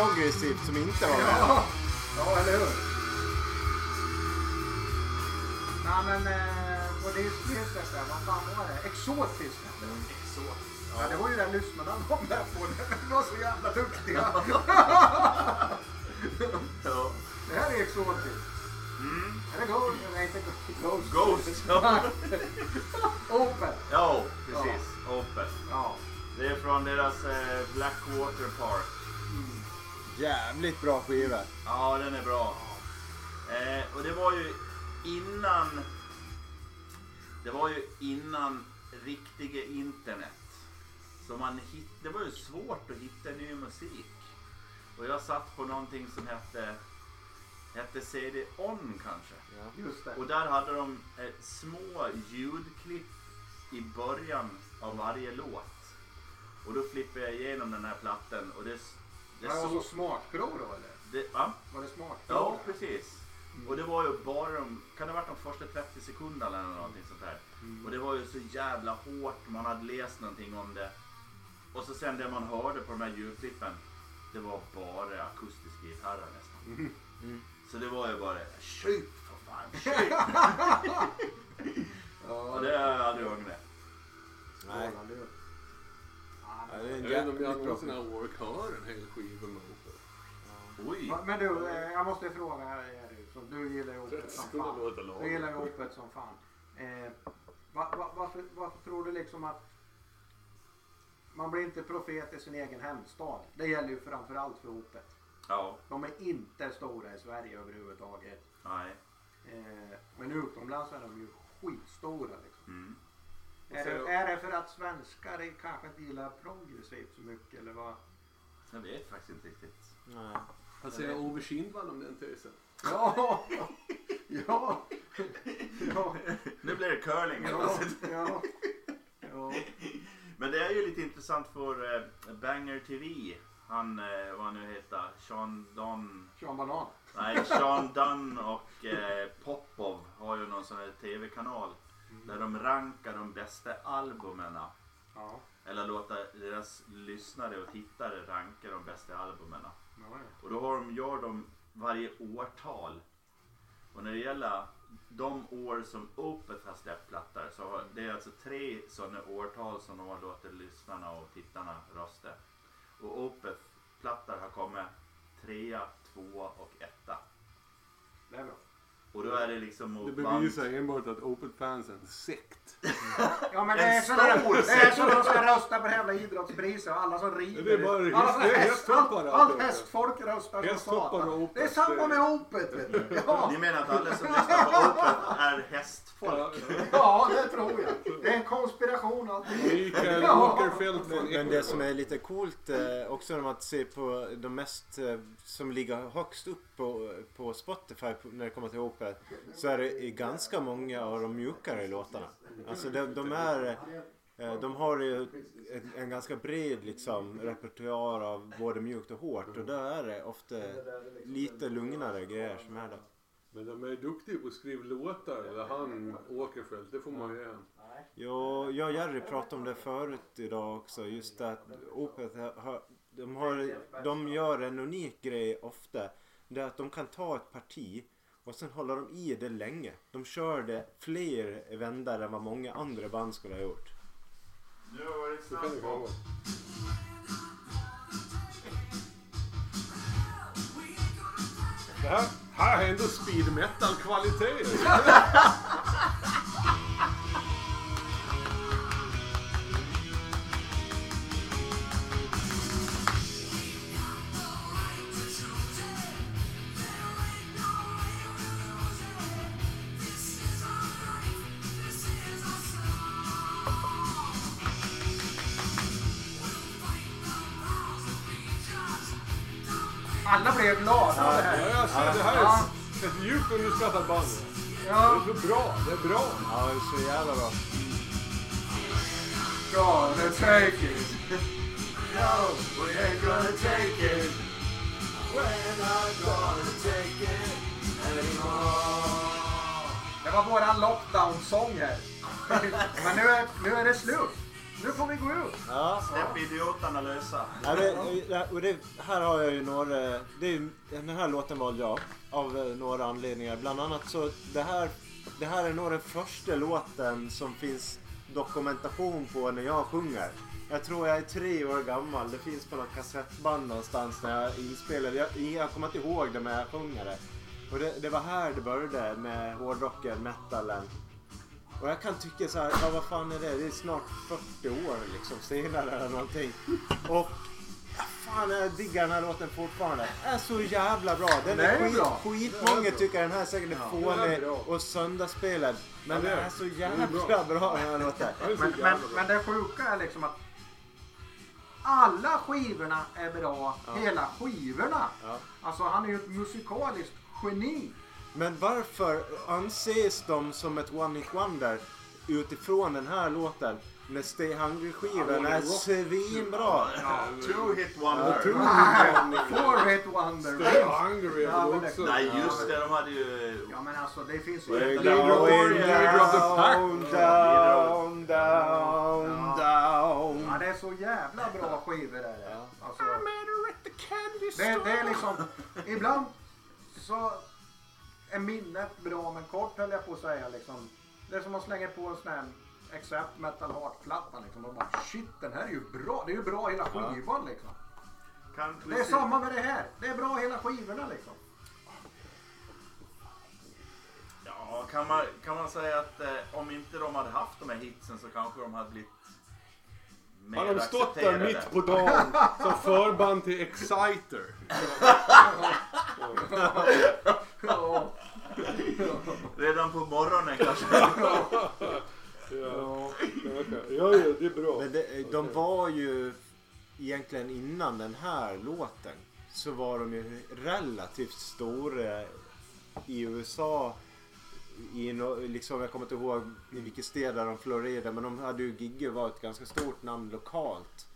Progressivt som inte var med. Ja, ja eller hur? Nej men eh, på disclistet där, vad fan var det? Exotiskt hette det. Exotiskt. Ja det var ju den lyssnarna var med på. De var så jävla duktiga. Ja. Det här är exotiskt. Mm. Är det Ghost? Nej inte Ghost. Ghost. Ja. Open. ja, precis. Open. Ja. Det är från deras eh, Blackwater Park. Jävligt bra skiva. Ja, den är bra. Eh, och det var ju innan... Det var ju innan riktiga internet. Så man hit, det var ju svårt att hitta ny musik. Och jag satt på någonting som hette, hette CD-ON kanske. Just det. Och där hade de eh, små ljudklipp i början av varje låt. Och då flippade jag igenom den här plattan och det, det Var såg... så smakprov då eller? Det, va? Var det smakprov? Ja, precis. Och det var ju bara de, kan det ha varit de första 30 sekunderna eller någonting sånt där. Och det var ju så jävla hårt, man hade läst någonting om det. Och så sen det man hörde på de här ljudklippen, det var bara akustiska gitarrer nästan. Så det var ju bara, skjut för fan, skjut! Och det har jag aldrig ångrat. Nej. Ja, det är- Ja, det är en Jag vet inte om jag någonsin har höra en hel skiva med. Oj! Va- Men du, eh, jag måste fråga så du gillar ju Opet som fan. Du gillar ju Opet som fan. Eh, va, va, varför, varför tror du liksom att man blir inte profet i sin egen hemstad? Det gäller ju framförallt för Opet. Ja, De är inte stora i Sverige överhuvudtaget. nej. Eh, men utomlands är de ju skitstora liksom. Mm. Är det, är det för att svenskar i- kanske inte gillar progressivt så mycket eller vad? Jag vet faktiskt inte riktigt. Nej. Vad säger Ove Kindvall om den tesen? Ja, ja. Ja, Nu blir det curling. ja, ja. ja. Men det är ju lite intressant för eh, Banger TV. Han, eh, vad han nu heter, Sean Don. Sean Banan. Nej, Sean Dunn och eh, Popov har ju någon sån här TV-kanal. Där de rankar de bästa albumen. Ja. Eller låta deras lyssnare och tittare ranka de bästa albumen. Ja. Och då har de, gör de varje årtal. Och när det gäller de år som Opeth har släppt plattor så har, det är alltså tre sådana årtal som de har låtit lyssnarna och tittarna rösta. Och Opeth plattor har kommit trea, tvåa och etta. Det är bra. Och då är det liksom Det mot band... bevisar enbart att Opel Fans är en sekt. Ja men det En är så det är så de ska rösta på det jävla idrottspriset och alla som rider. Det är bara alla häst- som det är häst- hästhoppare allt- det. hästfolk röstar som Hästhoppare och satan. Det är samma det- med Opet vet du. Ja. Ni menar att alla som lyssnar på Opeth är hästfolk? ja det tror jag. Det är en konspiration. Mikael Ja. Åkerfeldt från Men, men det som är lite coolt eh, också när man ser på de mest eh, som ligger högst upp på, på Spotify när det kommer till opera så är det ganska många av de mjukare låtarna. Alltså de, de är eh, de har ju en, en ganska bred liksom repertoar av både mjukt och hårt och där är det ofta lite lugnare grejer som är där. Men de är duktiga på att skriva låtar. Eller han, Åkerfeldt, det får man ge han. Ja, jag och Jerry pratade om det förut idag också. Just det att Opeth har, de, har, de gör en unik grej ofta. Det är att de kan ta ett parti och sen håller de i det länge. De kör det fler vändor än vad många andra band skulle ha gjort. Nu var det Det kan det snabbt vara. Det här, här är ändå speed metal djupt underskattat band. Det Ja. är så bra, det är bra. Ja, det är så jävla bra. Gonna take it. No, we ain't gonna take it. We're not gonna take it anymore. Det var våran lockdown-sång här. Men nu är, nu är det slut. Nu får vi gå ut. Ja. Släpp idioterna lösa. Ja, det, ja, och det, här har jag ju några, det är, den här låten valde jag av eh, några anledningar. Bland annat så det här, det här är nog den första låten som finns dokumentation på när jag sjunger. Jag tror jag är tre år gammal. Det finns på något kassettband någonstans när jag inspelade. Jag, jag kommer inte ihåg det men jag sjunger det. Och det, det var här det började med hårdrocken, metalen. Och jag kan tycka så här, ja vad fan är det? Det är snart 40 år liksom senare eller någonting. Och fan jag diggar den här låten fortfarande. Den är så jävla bra. Den Den är är skit, bra. skitmånga tycker den här säkert är är fånig och söndagsspelad. Men Ja, det den är- är så är jävla bra. bra den här låten. Är Men, men, men det sjuka är liksom att alla skivorna är bra. Hela skivorna. Ja. Alltså han är ju ett musikaliskt geni. Men varför anses de som ett one hit wonder utifrån den här låten? När Stay Hungry-skivan är svinbra. Two hit wonder. Four hit wonder. Stay hungry Ja, också. Nej just det, de hade ju... Ja men alltså det finns ju... We're going down, down, down, down. Ja det är så jävla bra skivor är det. Ja. Alltså, det, det är liksom... Ibland så är minnet bra men kort höll jag på att säga liksom. Det är som att slänga på en sån här Accept Metal Heart-platta liksom. Och bara shit den här är ju bra. Det är ju bra hela skivan liksom. Det är samma med det här. Det är bra hela skivorna liksom. Ja, kan man, kan man säga att eh, om inte de hade haft de här hitsen så kanske de hade blivit mer Har de stått där accepterade. mitt på dagen som förband till Exciter? Ja. Redan på morgonen kanske. Ja, ja, ja, det är bra. Men det, de var ju egentligen innan den här låten så var de ju relativt stora i USA i no, liksom, jag kommer inte ihåg i vilket där de florerade men de hade ju Gigge var ett ganska stort namn lokalt.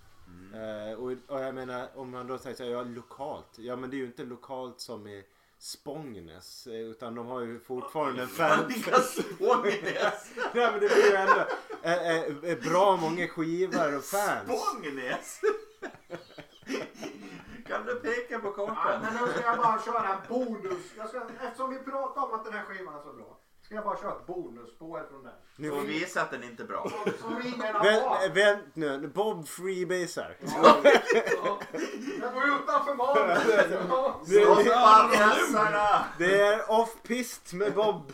Eh, och, och jag menar om man då säger så här, ja lokalt. Ja men det är ju inte lokalt som i Spångnäs eh, utan de har ju fortfarande en fan... Vilka Spångnäs! Nej men det blir ju ändå eh, eh, eh, bra många skivor och fans. Spångnäs! Kan du peka på Ja, kartan? men nu ska jag bara köra en bonus. Jag ska, eftersom vi pratar om att den här skivan är så bra. Ska jag bara köra ett bonusspår från den. Nu- Och visa att den inte är bra. Som ingen har Vänt, valt. vänt nu, Bob freebasar. Jag går utanför manus. Ja. Stoppa bjässarna! Det är off-pist med Bob.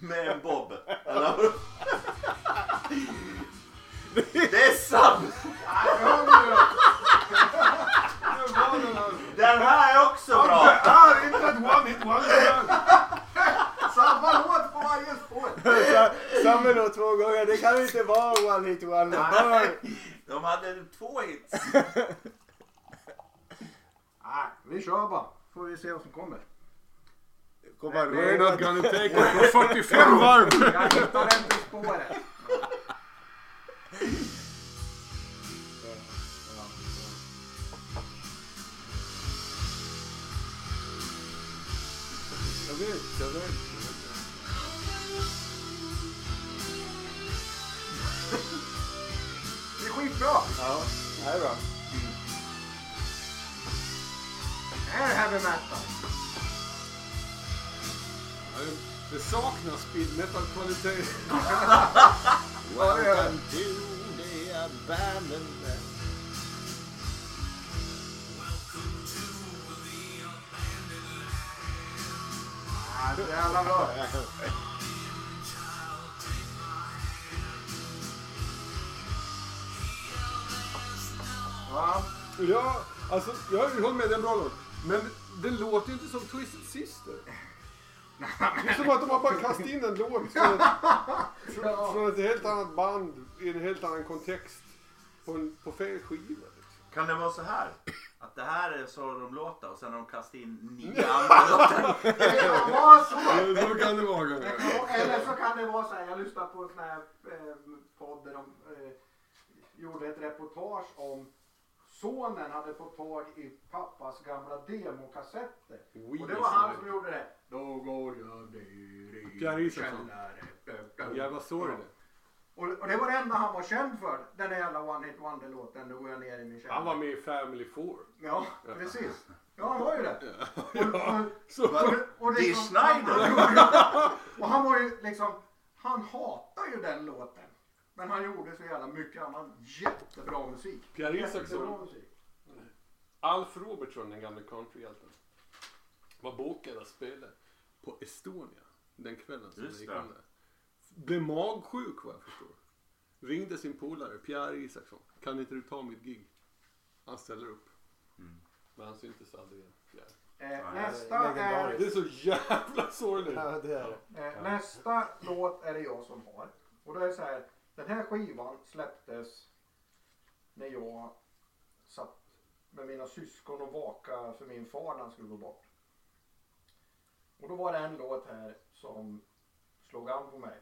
Med en bob. Eller? Det är sant! Den här är också bra! här är inte ett one hit wonder! Samma låt på varje spår. Sa- Samma då två gånger, det kan inte vara one hit wonder. De hade två hits. Nej, vi kör bara. Får vi se vad som kommer. Kommer We're not gonna take it på 45 varv! Jag hittar den till spåret. Jag vet. Det är skitbra. Ja, det är bra. Det här är heavy metal. Ja, det- Det saknas speed metal kvalitet. Welcome to the abandoned Jävla bra. Ja, Ja, alltså jag håller med, det är en bra låt. Men den låter ju inte som Twisted Sister. Det är som att de har bara kastat in en låt från ett, från, från ett helt annat band i en helt annan kontext på, en, på fel skiva. Kan det vara så här? Att det här är så de låter och sen har de kastat in nio andra låtar. det kan vara så. Ja, Så kan det vara. Eller så kan det vara så här, jag lyssnade på en sån här eh, podd där de eh, gjorde ett reportage om sonen hade fått tag i pappas gamla demokassetter. Och det var han som gjorde det. Då går jag ner i källaren. Jävla sorg det. Och, och det var det enda han var känd för. Den där jävla One Hit Wonder-låten. Då går jag ner i min källare. Han var med i Family Four. Ja, precis. Ja, han var ju det. Ja, så, Och, det- och Dee liksom- Snider. Och han var ju liksom, han hatar ju den låten. Men han gjorde så jävla mycket annan jättebra musik. Pierre Jättebra Isaksson. musik. Alf Robertson, den gamla countryhjälten, var bokad att spela på Estonia den kvällen som Just det gick det. om där. Blev magsjuk vad jag förstår. Ringde sin polare Pierre Isaksson. Kan inte du ta mitt gig? Han ställer upp. Men han syntes aldrig igen. Pierre. Eh, nästa, är. Det är så jävla sorgligt. Ja, det är det. eh, nästa låt är det jag som har. Och då är det så här, den här skivan släpptes när jag satt med mina syskon och vaka för min far när han skulle gå bort. Och då var det en låt här som slog an på mig.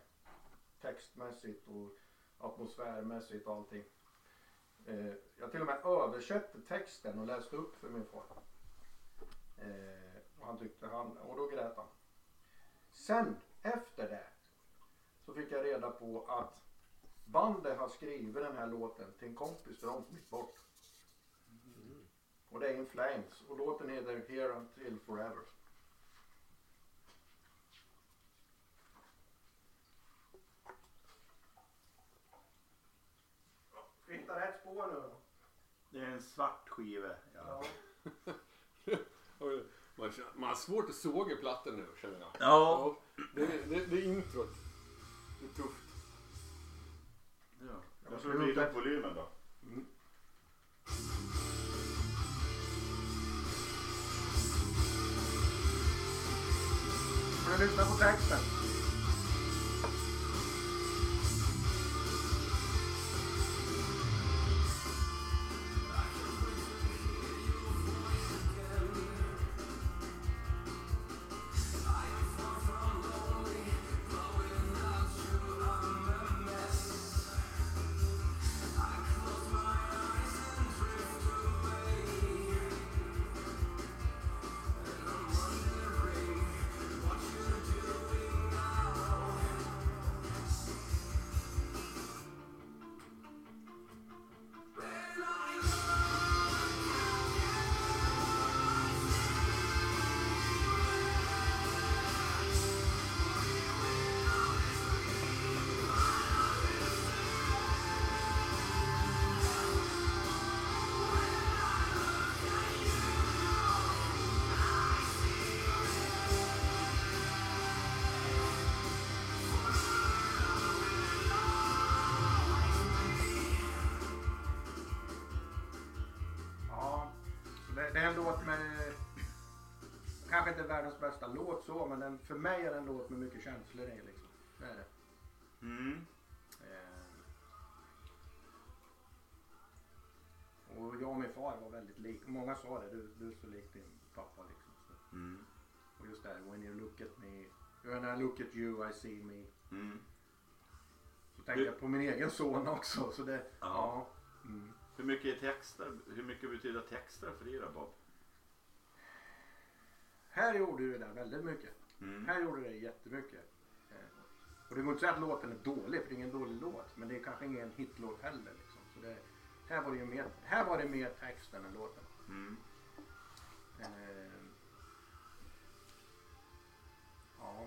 Textmässigt och atmosfärmässigt och allting. Eh, jag till och med översatte texten och läste upp för min far. Eh, och han tyckte han, och då grät han. Sen efter det så fick jag reda på att bandet har skrivit den här låten till en kompis till dem som gick bort. Och det är In Flames och låten heter Here Until Forever. Vi hitta rätt spår nu då? Det är en svart skiva. Ja. Man, känner- man har svårt att såga plattan nu känner jag. Ja. Det, det, det är introt. Det är tufft. ja. Jag får vrida upp volymen då. Får du lyssna på texten? Så, men den, för mig är det en låt med mycket känslor i liksom. Det är det. Mm. Eh, Och jag och min far var väldigt lik. Många sa det, du, du är så lik din pappa liksom. Så. Mm. Och just det här, when you look at me, when I look at you I see me. Mm. Så tänkte jag på min egen son också. Så det, ja. Mm. Hur mycket är texter? Hur mycket betyder texter för dig då Bob? Här gjorde du det där väldigt mycket. Mm. Här gjorde det jättemycket. Eh, Och det går inte att säga att låten är dålig, för det är ingen dålig låt. Men det är kanske ingen hitlåt heller. Liksom. Så det, här, var det ju mer, här var det mer text än låten. Mm. Eh, ja.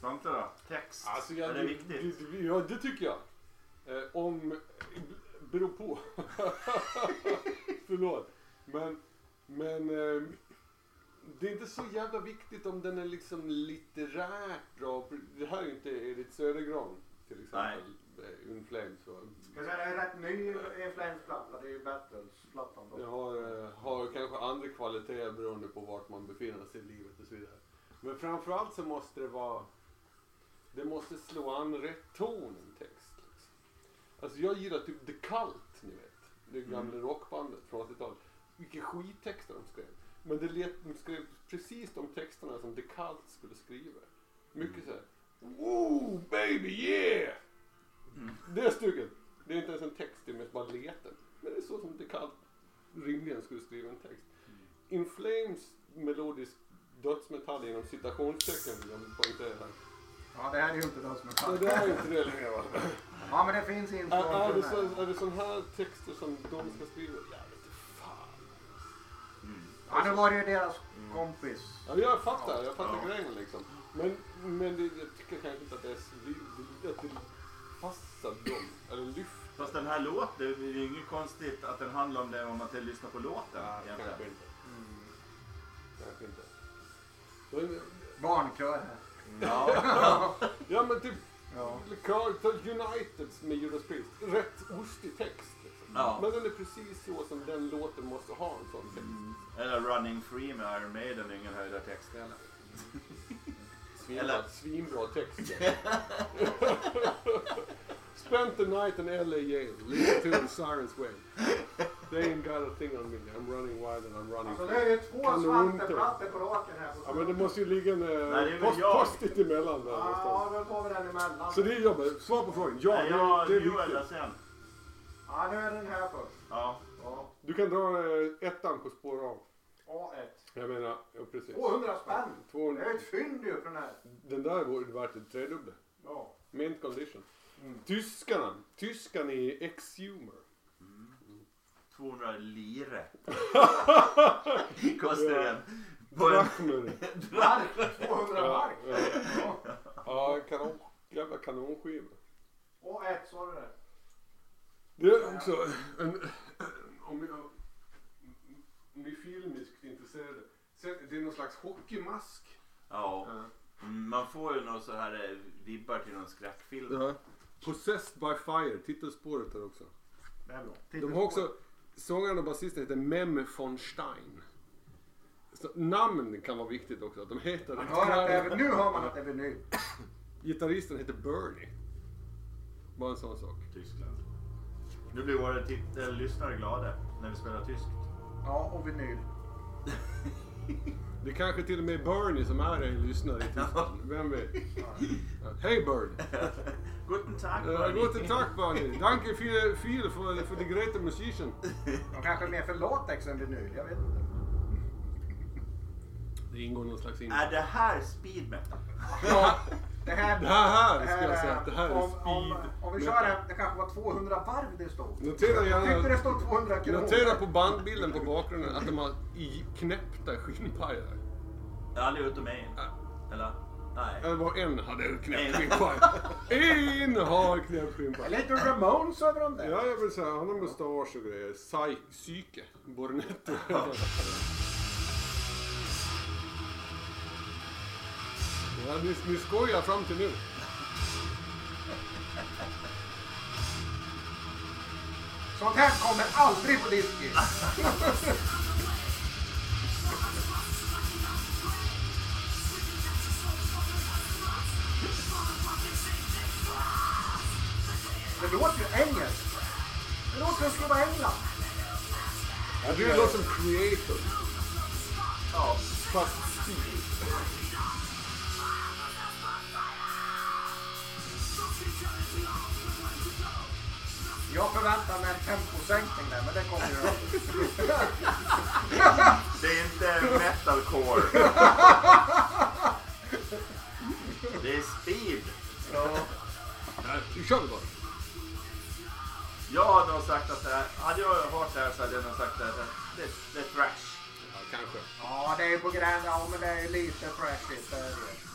Svante då? Text? Alltså, jag, är det viktigt? Det, ja, det tycker jag. Eh, om... Beror på. Förlåt. Men, men eh, det är inte så jävla viktigt om den är liksom litterärt bra. Det här är ju inte Edith Södergran till exempel. Eh, In Flames. va? Jag säga, det är en rätt ny Inflames-platta. Det är ju Battles-plattan. Jag har, eh, har kanske andra kvaliteter beroende på vart man befinner sig i livet och så vidare. Men framförallt så måste det vara... Det måste slå an rätt ton en text. Liksom. Alltså jag gillar typ The Cult, ni vet. Det gamla rockbandet från 80-talet. Vilka skittexter de skrev. Men det lät, de skrev precis de texterna som Cult skulle skriva. Mycket såhär... Woo baby yeah! Det stycket. Det är inte ens en text, det är mest bara leten. Men det är så som Cult rimligen skulle skriva en text. In Flames melodisk dödsmetall inom citationstecken vill jag poängtera här. Ja, det här är ju inte Så det är inte det längre va? Ja, men det finns inslag Är, är, det så, är det sån här texter som de ska skriva? Inte fan. Ja, nu var det ju deras kompis. Ja, jag fattar, jag fattar Ja. grejen liksom. Men, men det, jag tycker kanske inte att det, är, så- det- att det passar dem. Eller lyfter. Fast den här låten, det är ju inget konstigt att den handlar om det om man inte lyssnar på låten. egentligen. Kanske inte. Kanske inte. Men, Barnkör här. Ja. ja men typ Ja. Ta Uniteds med Judas Priest. Rätt ostig text. Ja. Men den är precis så som den låten måste ha en sån text. Eller Running Free med Iron Maiden, ingen höjdare text heller. Svinbra, Eller- svinbra text. Spent the night in LA Yale, listen to the sirens wail. They ain't got a thing on me, I'm running wild and I'm running Alltså free. det är ju två Kanon, Svante-plattor på raken här. Ja men det måste ju ligga en eh, post, post-it emellan där Ja, någonstans. då tar vi den emellan. Så det är jobbet. Svar på frågan. Ja, Nej, det, jag, det är Joel viktigt. sen. Ja, nu är den här först. Ja. Ja. Du kan dra eh, ettan på spår A. A1. Jag menar, ja precis. 200 spänn. Det 200. är ett fynd ju för den här. Den där vore värt det tredubbla. Ja. Mint condition. Mm. Tyskarna. Tyskarna i X-Humor. 200 lire. Kostar den. På en, Drachmer. Mark. 200 Ja, mark. ja. Ja. Ja, kanon, jävla kanonskiva. A1, sa du det? Det är också en... Om jag... Ni är filmiskt intresserade. Sen, det är någon slags hockeymask. ja. Mm, Man får ju någon så här eh, vibbar till någon skräckfilm. Ja. Possessed by fire, titelspåret där också. Det är bra. De har också, sångaren och basisten heter Mem von Stein. Så namn kan vara viktigt också, att de heter Man hör att det är, nu hör man att det är vinyl. Gitarristen heter Bernie. Bara en sån sak. Tyskland. Nu blir våra lyssnare glada när vi spelar tyskt. Ja, och vinyl. Det kanske till och med är Bernie som är en lyssnare i Tyskland. Vem vet? Hej Bernie! Guten Tag Uh, Bernie. guten Tag Bernie! Danke viel, viel för, för det great musician. De kanske är mer för latex än vinyl. Jag vet inte. Det ingår någon slags in... Är det här speed metal? Ja, det här... Det här det ska jag säga att det här är om, om, speed om vi kör en, det kanske var 200 varv det stod. Notera Jag tyckte det stod 200 kronor. Notera på bandbilden på bakgrunden att de har i knäppta skinnpajar. Aldrig utom en. Eller? Nej. Eller var en hade En. knäppt skinnpaj. En har knäppt Det är skinnpaj. lite Ramones över dem där. Ja, jag vill säga, han har mustasch och grejer. Psy- Psyke. Bornetto. Ja, ni, ni skojar fram till nu. Sånt här kommer aldrig på disky. Det låter ju engelskt. Det låter som att det skulle vara England. Ja, du låter som creator. Ja. Fast stil. Jag förväntar mig en temposänkning där, men det kommer ju. Det är inte metalcore. Det är speed. Nej, nu kör vi bara. Jag hade nog sagt att det här, hade jag hört det här så hade jag nog sagt att det, det, det är thrash. Ja, kanske. Ja, det är på gränsen. Ja, men det är lite trashigt. det är det.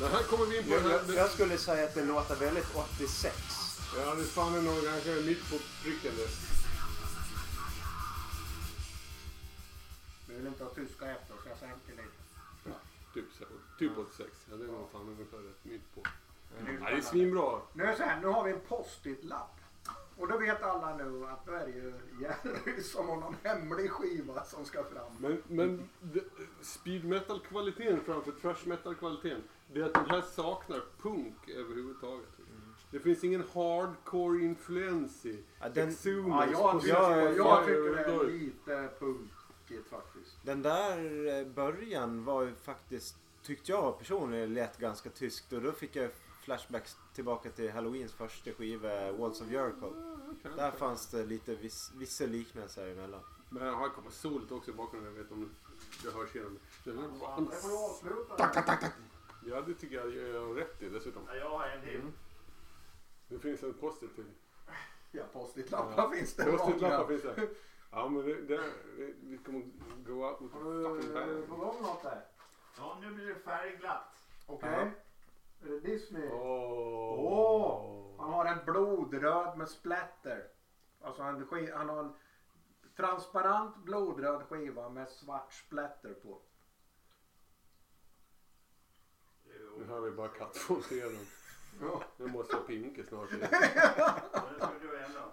Men här kommer vi in på Jag, jag, jag skulle säga att det låter väldigt 86. Ja, det fan är nog kanske mitt på pricken det. Vi vill inte ha tyska efter så jag sänker lite. Typ, typ 86. Ja, det är nog fan ungefär rätt mitt på. Ja, det är svinbra. nu är det så här, nu har vi en post-it-lapp. Och då vet alla nu att nu är det ju Jerry som har någon hemlig skiva som ska fram. Men, men speed metal-kvaliteten framför thrash metal-kvaliteten, det är att den här saknar punk överhuvudtaget. Det finns ingen hardcore influens i Ja, den- Ja, jag, tycker, jag- jag tycker det är lite punkigt faktiskt. Den där eh, början var ju faktiskt, tyckte jag personligen, lät ganska tyskt. Och då fick jag flashbacks tillbaka till Halloweens första skiva, Walls of Jericho. Där fanns det lite viss, vissa liknelser emellan. Men här kommer solet också i bakgrunden, jag vet om det hörs igenom. Den här Det får fan- du avsluta. Ja, det tycker jag jag har rätt i dessutom. Ja, jag har en till. Det finns en post-it till. Ja, post-it-lappar finns det Post-it-lappar finns det. Ja, men det, det, vi kommer go out Har du på gång något där? Ja, nu blir det färgglatt. Okej. Är det Disney? Åh! Åh! Han har en blodröd med splatter. Alltså han, han har en transparent blodröd skiva med svart splatter på. Nu hör vi bara kattfontenen. Ja. Nu måste jag pinka snart. Ja, det ska du ändå.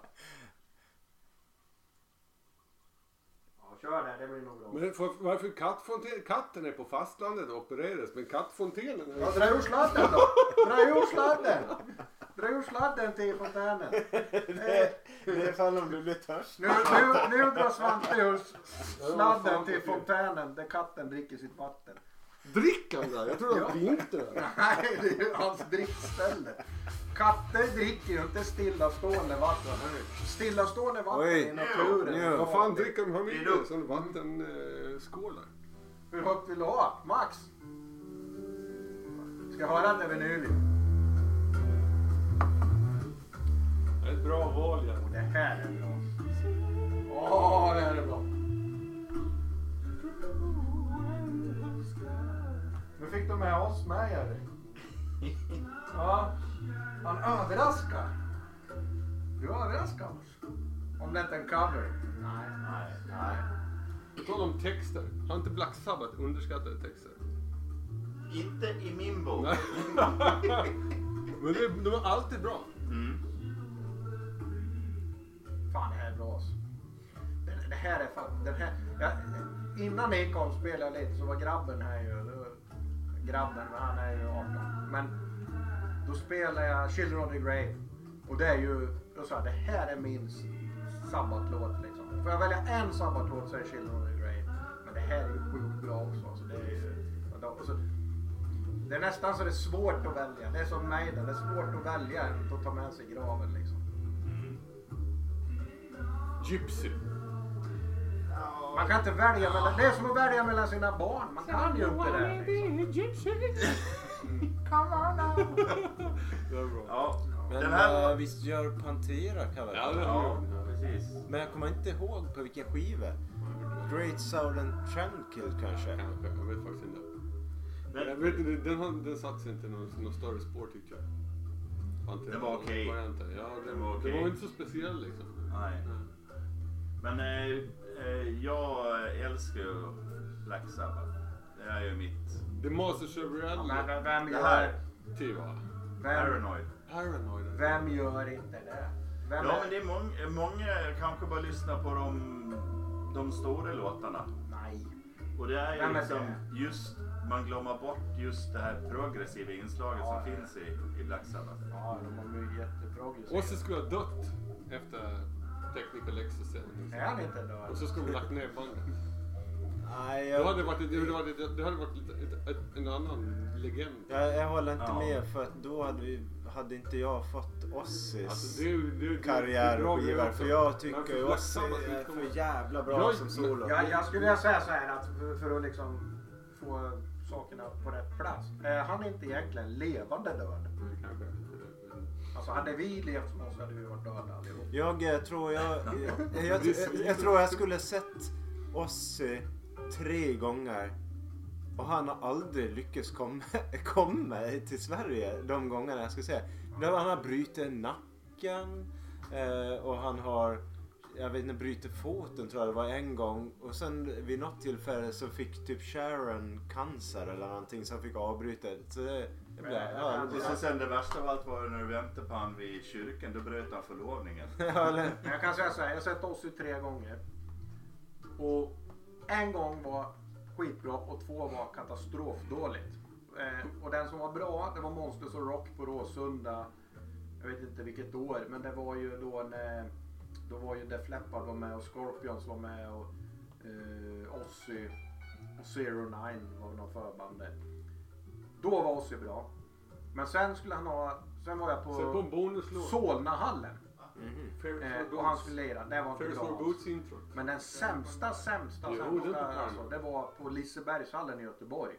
ja, kör det. Det blir nog bra. Men för, varför kattfonten, katten är på fastlandet och opereras men kattfontenen är... Ja, dra ur sladden då! Dra ur sladden! Dra ur sladden till fontänen. Det är fan om du blir törstig. Nu, nu, nu drar Svante ur sladden till fontänen där katten dricker sitt vatten. Dricker han där? Jag tror han drinkte där. Nej, det är ju hans drickställe. Katter dricker ju inte stillastående vatten. Stillastående vatten Oj. i naturen. Jo. Vad fan dricker de? Har Det är vi dumt. sån vattenskålar? Hur högt vill du ha? Max? Ska jag höra att det är vinyl? Det är ett bra val ja. Det här är bra. Åh, det här är bra. Nu fick du med oss med Jerry. Ja, han överraskar. Du överraskar oss. Om det inte är en cover. Nej, Nej. nej. På tal om texter. Har inte Black Sabbath underskattade texter? Inte i min bok. Nej. Men det, de är alltid bra. Mm. Fan, det här är bra alltså. det, det här är fan, den här, ja, Innan ni kom spelade jag lite så var grabben här ju, grabben, men han är ju 18. Men då spelade jag Children of the Grave. Och det är ju, då sa jag det här är min sabbatlåt liksom. Får jag välja en sabbatlåt så är Children of the Grave. Men det här är ju sjukt bra också. Alltså, det, är ju, så, det är nästan så det är svårt att välja. Det är som Maiden, det är svårt att välja att ta med sig i graven liksom. Gypsy. Man kan inte välja mellan, det är som att välja mellan sina barn. Man kan ju inte det. Liksom. Come on now. Det är bra. Ja, Men den här eh, visst gör Pantera cover? Ja, det Ja, precis. Men jag kommer inte ihåg på vilken skiva. Great Southern Tranquil kanske? Kanske, jag vet faktiskt inte. Men- jag vet inte, den, har- den satt sig inte i någon, någon större spår tyckte jag. Pantera Den var okej. varianten. Ja, den, Den var den okej. var inte så speciell liksom. Nej. Men eh, eh, jag älskar ju Black Sabbath. Det är ju mitt... The Masters of Ja, Reality. men vem Det gör, här, Tiva. vem, Paranoid. Paranoid. vem gör inte det? Vem Ja, är- men det är många, många kanske bara lyssnar på de, de stora låtarna. Nej. Och det är ju Nej, men liksom just, man glömmer bort just det här progressiva inslaget Ja, som ja. finns i, i Black Sabbath. Ja, de har ju jätteprogressiva. Ozzy skulle ha dött efter Technical Exercise. Är han inte död? Och så skulle de lagt ner bandet. Nej, Då hade jag, det varit, det hade varit, det hade varit lite, ett, ett, en annan legend. jag, jag håller inte Ja. med för att då hade, vi, hade inte jag fått Ossis Alltså, det är det är det är. För jag tycker för ju Ossi är kommer- för jävla bra Jag- som solo. Jag, jag skulle vilja säga så här att för, för att liksom få sakerna på rätt plats. Är han inte egentligen levande död? Alltså hade vi levt som oss hade vi varit döda allihop. Jag eh, tror jag, jag, jag, jag, jag tror jag skulle sett Ossi tre gånger och han har aldrig lyckats komma, komma till Sverige de gångerna jag ska säga. Han har brutit nacken eh, och han har jag vet inte, bryter foten tror jag det var en gång. Och sen vid något tillfälle så fick typ Sharon cancer eller någonting som fick avbryta. Så det, det blev, ja, det Och så sen det värsta av allt var när du väntade på han vid kyrkan, då bröt han förlovningen. ja, eller, Men jag kan säga så här, jag har sett Ozzy tre gånger. Och en gång var skitbra och två var katastrofdåligt. Eh, och den som var bra, det var Monsters och Rock på Råsunda. Jag vet inte vilket år, men det var ju då när då var ju Def Leppard var med och Scorpions var med och eh, Ozzy och Zero Nine var någon förband. Då var Ozzy bra. Men sen skulle han ha, sen var jag på på. Solnahallen. Ferris Eh, och han skulle lira. Det var inte bra. Boots intro. Men den sämsta, sämsta, Jo, det sämsta fan. alltså, det var på Lisebergshallen i Göteborg.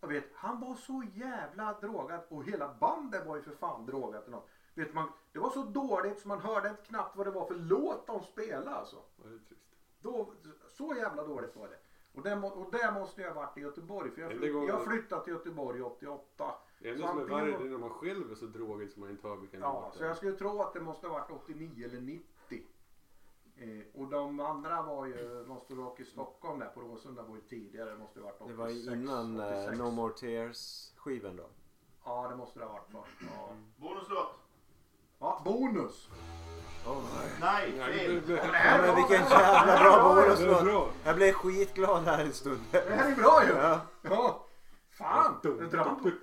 Jag vet, han var så jävla drogad och hela bandet var ju för fan drogat. eller något. Vet man, det var så dåligt så man hörde inte knappt vad det var för låt de spelade alltså. Det. Då, så jävla dåligt var det. Och det, och det måste jag ha varit i Göteborg för jag, flytt, det jag flyttade till Göteborg 88. Det enda som är värre är när man själv är så drogig som man inte hör vilken Ja, låt så det är. jag skulle tro att det måste ha varit 89 eller 90. Eh, och de andra var ju, måste vara i Stockholm där på Råsunda var ju tidigare. Det måste ha varit 86, det var ju innan eh, 86. No More Tears skivan då. Ja, det måste det ha varit först. Ja. Bonuslåt! ja, bonus! Oh, Nej, Nej, fel! Ja, men bra. vilken jävla bra Det är bonuslåt! bra. Jag blev skitglad här en stund. Det här är bra ju! Ja. Ja. Fan! Drar han bort-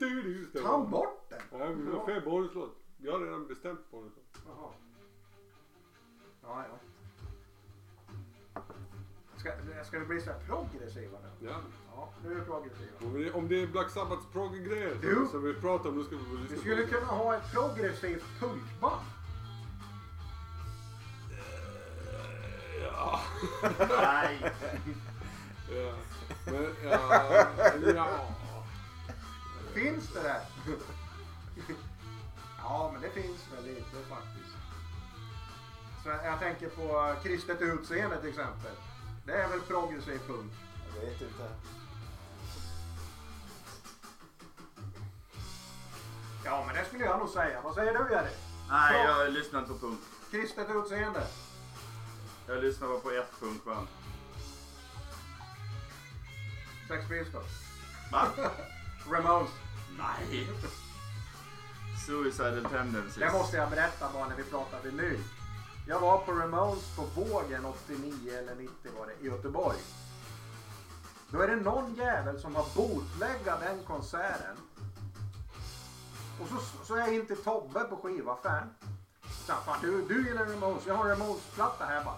Det Ta han bort den! Ja, vi har fel bonuslåt. Jag har redan bestämt bonuslåt. Jaha. Ja, ja. Ska, ska det bli så här progressiva nu? Ja. Ja, nu är det progressiva. Om det, om det är Black Sabbaths progg-grejer Jo. som, som vi pratar om, då ska vi få Vi lyssna skulle på kunna ha ett progressivt punkband. Ja. Nej! ja. Men, ja. ja. Finns det där? ja, men det finns väl lite faktiskt. Så jag tänker på kristet utseende till exempel. Det är väl progressiv punk? Jag vet inte. Ja, men det skulle jag nog säga. Vad säger du Jerry? Nej, jag har lyssnat på punk. Kristet utseende? Jag lyssnar bara på ett punkband. Sex Pistols? Va? Ramones? Nej! Suicidal Tendencies. Det måste jag berätta bara när vi pratade nu. Jag var på Ramones på Vågen 89 eller 90 var det i Göteborg. Då är det någon jävel som har botläggat den konserten. Och så, så är jag in till Tobbe på skivaffären. Så han, fan du, du gillar Ramones, jag har Ramones-platta här bara.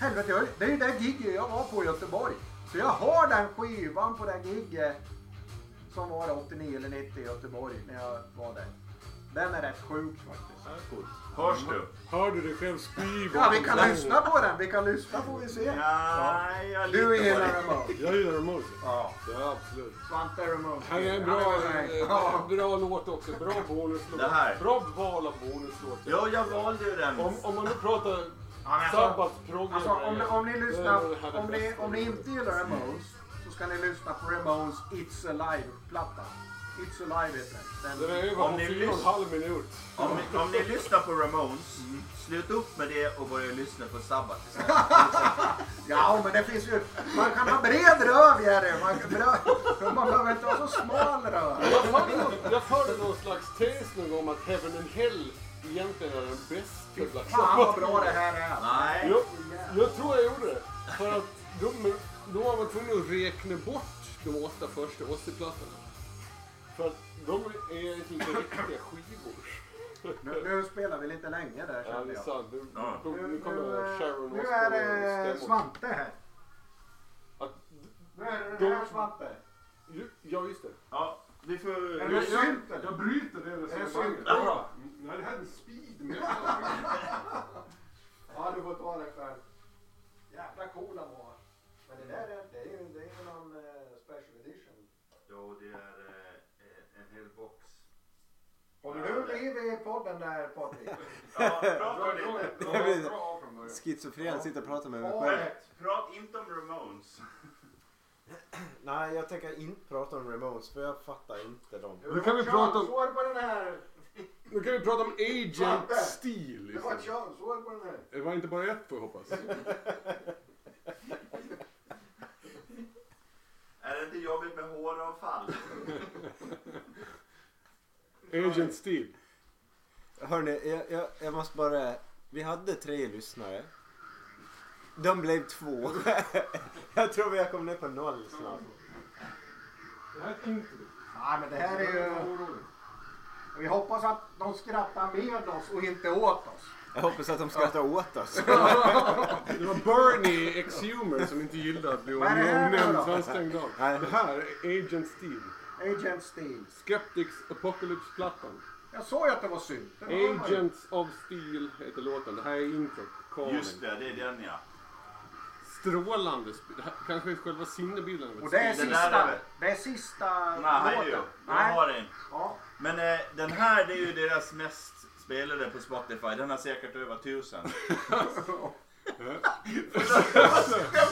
Helvete, jag, det är ju det giget jag var på i Göteborg. Så jag har den skivan på det giget som var det 89 eller 90 i Göteborg när jag var där. Den är rätt sjuk faktiskt. Hörs du? Hör du dig själv spy Ja, vi kan lyssna på den. Vi kan lyssna får vi se. Ja, jag Du gillar. Ramones? Jag gillar Ramones. Ja. Ja, absolut. Svante Ramones. Här är en bra, Ja, bra låt också. Bra bonuslåt. Bra val av bonuslåt. Ja, jag valde ju den. Om, om man nu pratar Ja, men alltså, alltså, om, ni- om ni lyssnar, om ni, om ni inte gillar Ramones ska ni lyssna på Ramones It's Alive-platta. It's Alive heter den. Den är över Om på ni fyra och en lys- halv minut. Om ni, om ni lyssnar på Ramones, slut upp med det och börja lyssna på Sabbath istället. Ja, men det finns ju... Man kan ha bred röv, Jerry. Man, man behöver inte ha så smal röv. Jag förde, någon, slags tes någon gång om att Heaven and Hell egentligen är den bästa Black Fan vad bra det här är. Nej. Jag, jag tror jag gjorde det. För att de, då var man tvungen att räkna bort de åtta första Ozzy-plattorna. För att de är inte riktiga skivor. Nu, nu spelar vi lite länge där Ja, känner det är jag. sant. Nu, Ja. nu, Nu, kommer Sharon nu Osbourne är och det stämmer. Svante här. Att, Nu är det De- den här Svante. ju- ja, just det. Ja, vi får... Är Jag, det jag, synt, eller? jag bryter det Är det resonemanget. synt? Jaha. Nej, det här är en speed metal. Ja, du får ta det själv. Jävla coola var Men det där är, det är ju det är ju någon eh, special edition. Jo, det är eh, en hel box. Håller du liv i podden där Patrik? Ja, prata lite. Bra, bra, bra från början. Schizofren sitter och pratar med mig själv. Prat inte om Ramones. Nej, jag tänker inte prata om Ramones för jag fattar inte dem. Nu kan vi prata om- Svar på den här. Nu kan vi prata om Agent. Steel. Det var ett könsår på den här. Det var inte bara ett får jag hoppas. Är det inte jobbigt med håravfall? Agent Steel. Hörni, jag, jag, jag måste bara... Vi hade tre lyssnare. De blev två. jag tror vi har kommit ner på noll snart. Det här är inte Ja, men det här är ju... Vi hoppas att de skrattar med oss och inte åt oss. Jag hoppas att de skrattar åt oss. Det var Bernie Exhumer som inte gillade att bli Vad är det här nu omnämnd då? stängde av. Nej. Det här är Agent Steel. Agent Steel. Skeptics Apocalypse-plattan. Jag sa ju att det var synt. Det var. Agents of Steel heter låten. Det här är introt. Just det, det är den ja. Strålande sp- det här Kanske är själva sinnebilden av ett Och det är spel. Det där är sista, väl- det är sista Nej, ju. låten. Jag har en. Ja. Men eh, den här det är ju deras mest spelade på Spotify. Den har säkert över tusen.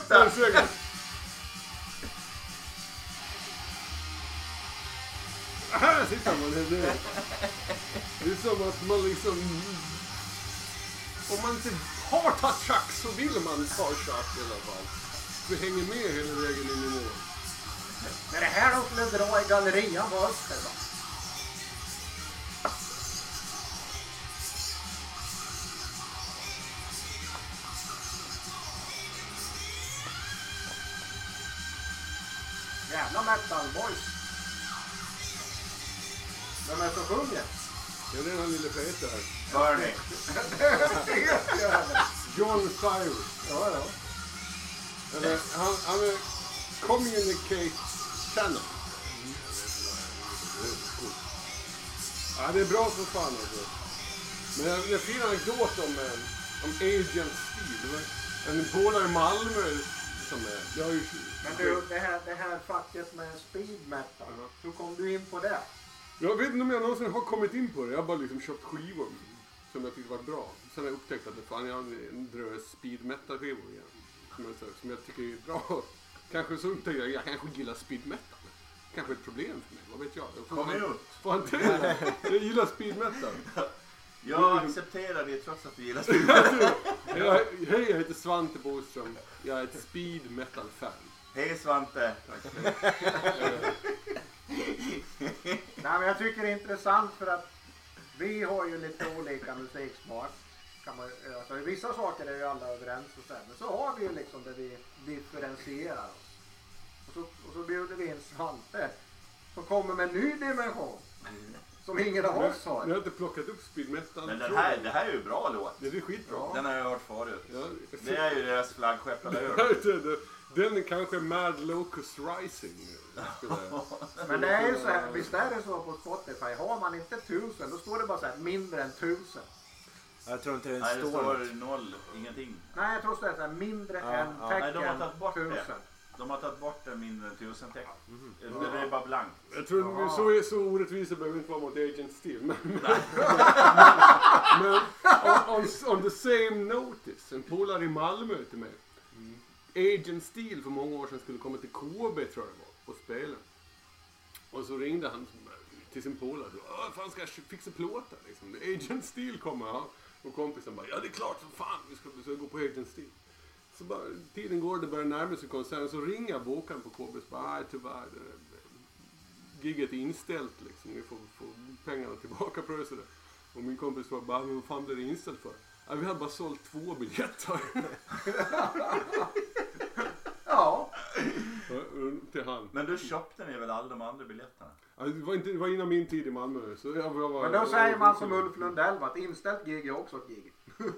Det är säkert. Här sitter man. Det, det, det är som att man liksom... Om man inte har tagit tjack så vill man ta tjack i alla fall. Vi hänger med hela vägen in i mål. Det är det här de skulle dra i gallerian på Öster. då. Bernie. Det jag. John Cyrus. Ja, ja. Eller, han, han är Communicate Channel. Ja, det är bra som fan alltså. Men jag- det är en fin anekdot om, eh, om Agent Steel. En polare i Malmö som är... Jag har ju, Men du, det här, det här facket med speed metal. Hur kom du in på det? Jag vet inte om jag någonsin har kommit in på det. Jag har bara liksom köpt skivor som jag tyckte var bra. Sen har jag upptäckt att fan, jag har en drös speed metal skivor igen. Som jag, som jag tycker är bra. Kanske så upptäckte jag, jag kanske gillar speed metal. Kanske ett problem för mig, vad vet jag. jag får Kom han- ut. Får han till det? Jag gillar speed metal. Jag accepterar det trots att du gillar spel. Jag, hej, jag heter Svante Boström. Jag är ett speed metal-fan. Hej Svante. Nej, men jag tycker det är intressant för att vi har ju lite olika musiksmak. Kan man, alltså, vissa saker är ju alla överens och så här, men så har vi ju liksom där vi differentierar oss. Och så, och så bjuder vi in Svante som kommer med en ny dimension. Som ingen av oss Jag har. har inte plockat upp speed metal. Men den här, det här är ju bra låt. Det är skitbra. Den har jag hört förut. Ja. Det är ju deras flaggskepp, eller hur? Den är kanske Mad Locust Rising. Men det är ju så här, visst är det så på Spotify, har man inte tusen då står det bara så här mindre än tusen. Jag tror inte det Nej, det står noll, ingenting. Nej, jag tror det är så här mindre Ja, än ja. tecken Nej, de har tagit bort det. tusen. De har tagit bort den mindre än tusen tecken. Det är bara blankt. Jag tror Ja. så, är, så orättvisa behöver inte vara mot Agent Steel. Men, men on, on, on the same notice, en polare i Malmö till mig. Agent Steel för många år sedan skulle komma till KB tror jag det var och spela. Och så ringde han till sin polare. Åh, fan ska jag fixa plåtar liksom. Agent Steel kommer. Ja. Och kompisen bara, ja det är klart för fan vi ska, vi ska gå på Agent Steel. Så bara, tiden går, det börjar närma sig konserten. Så ringer jag bokaren på KB och bara, nej tyvärr. det- Gigget är inställt liksom. Ni får, får pengarna tillbaka på det. Och min kompis bara, men vad fan blir det inställt för? Ja, vi hade bara sålt två biljetter. Ja, Till han. Men då köpte ni väl alla de andra biljetterna? Ja, Det var, inte, det var innan min tid i Malmö. Så jag, jag var, Men då säger man som Ulf Lundell att inställt gig är också ett gig.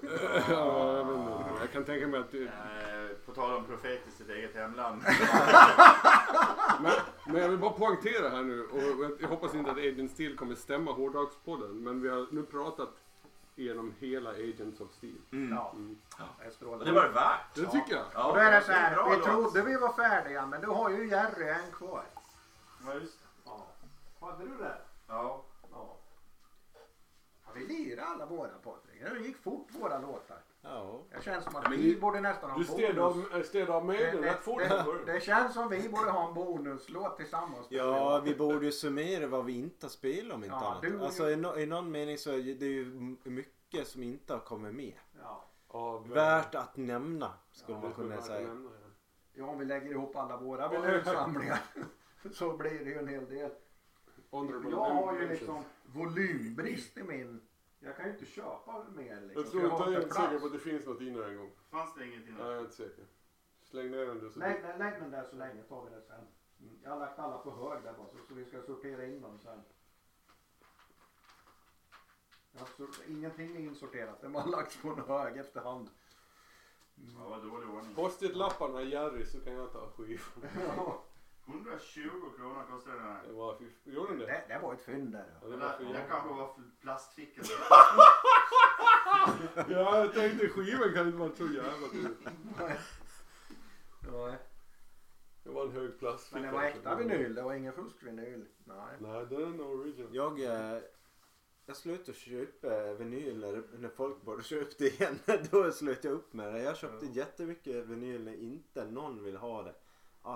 Ja, jag, vet inte. jag kan tänka mig att det, Eh, på tal om profet i sitt eget hemland. men, men jag vill bara poängtera här nu och jag, jag hoppas inte att Agent Steel kommer stämma Hårdrockspodden. Men vi har nu pratat igenom hela Agents of Steel. Ja, Mm. det är strålande. Det var det värt. Det tycker jag. Ja, Och då är det är så här, bra vi trodde vi var färdiga men du har ju Jerry en kvar. Ja, just det. Ja. Hade du det? Ja. Ja. ja vi lirade alla våra Patrik. Det gick fort våra låtar. Ja. Det känns som att vi borde nästan ha Du en bonus. av, städade av mig den Det, rätt fort. det, det känns som vi borde ha en bonuslåt tillsammans. Ja, vi borde ju summera vad vi inte har spelat om inte Ja, annat. du- Alltså i, no, i någon mening så är det ju mycket som inte har kommit med. Ja. Ja, Värt att nämna skulle Ja, man kunna säga. nämna, ja. ja, om vi lägger ihop alla våra vinylsamlingar så blir det ju en hel del. Jag har ju liksom volymbrist i min. Jag kan ju inte köpa mer liksom. Jag tror inte jag är inte säker på att det finns något i en gång. Fanns det ingenting? Nej, jag är inte säker. Släng ner den du. Så Lägg, lägg den där så länge tar vi det sen. Mm, Jag har lagt alla på hög där bara så, så vi ska sortera in dem sen. Jag har sor- ingenting är insorterat. Det har lagts på en hög efterhand. Ja, vad dålig ordning. Post-it-lapparna Jerry så kan jag ta skivan. Ja, 120 kronor kostar den här. Det var, gjorde den det? det, det var ett fynd där. Ja, Ja. det var för jävla- kanske var plastficka. Ja, jag tänkte skivan kan inte vara så jävla dyr. Ja, Det var en hög plast. Men det var äkta vinyl. Det var ingen fuskvinyl. Nej. Nej, det är en original. Jag, eh, jag slutade köpa vinyl när, när folk började köpa det igen. Då slutade jag upp med det. Jag köpte jättemycket vinyl när inte någon vill ha det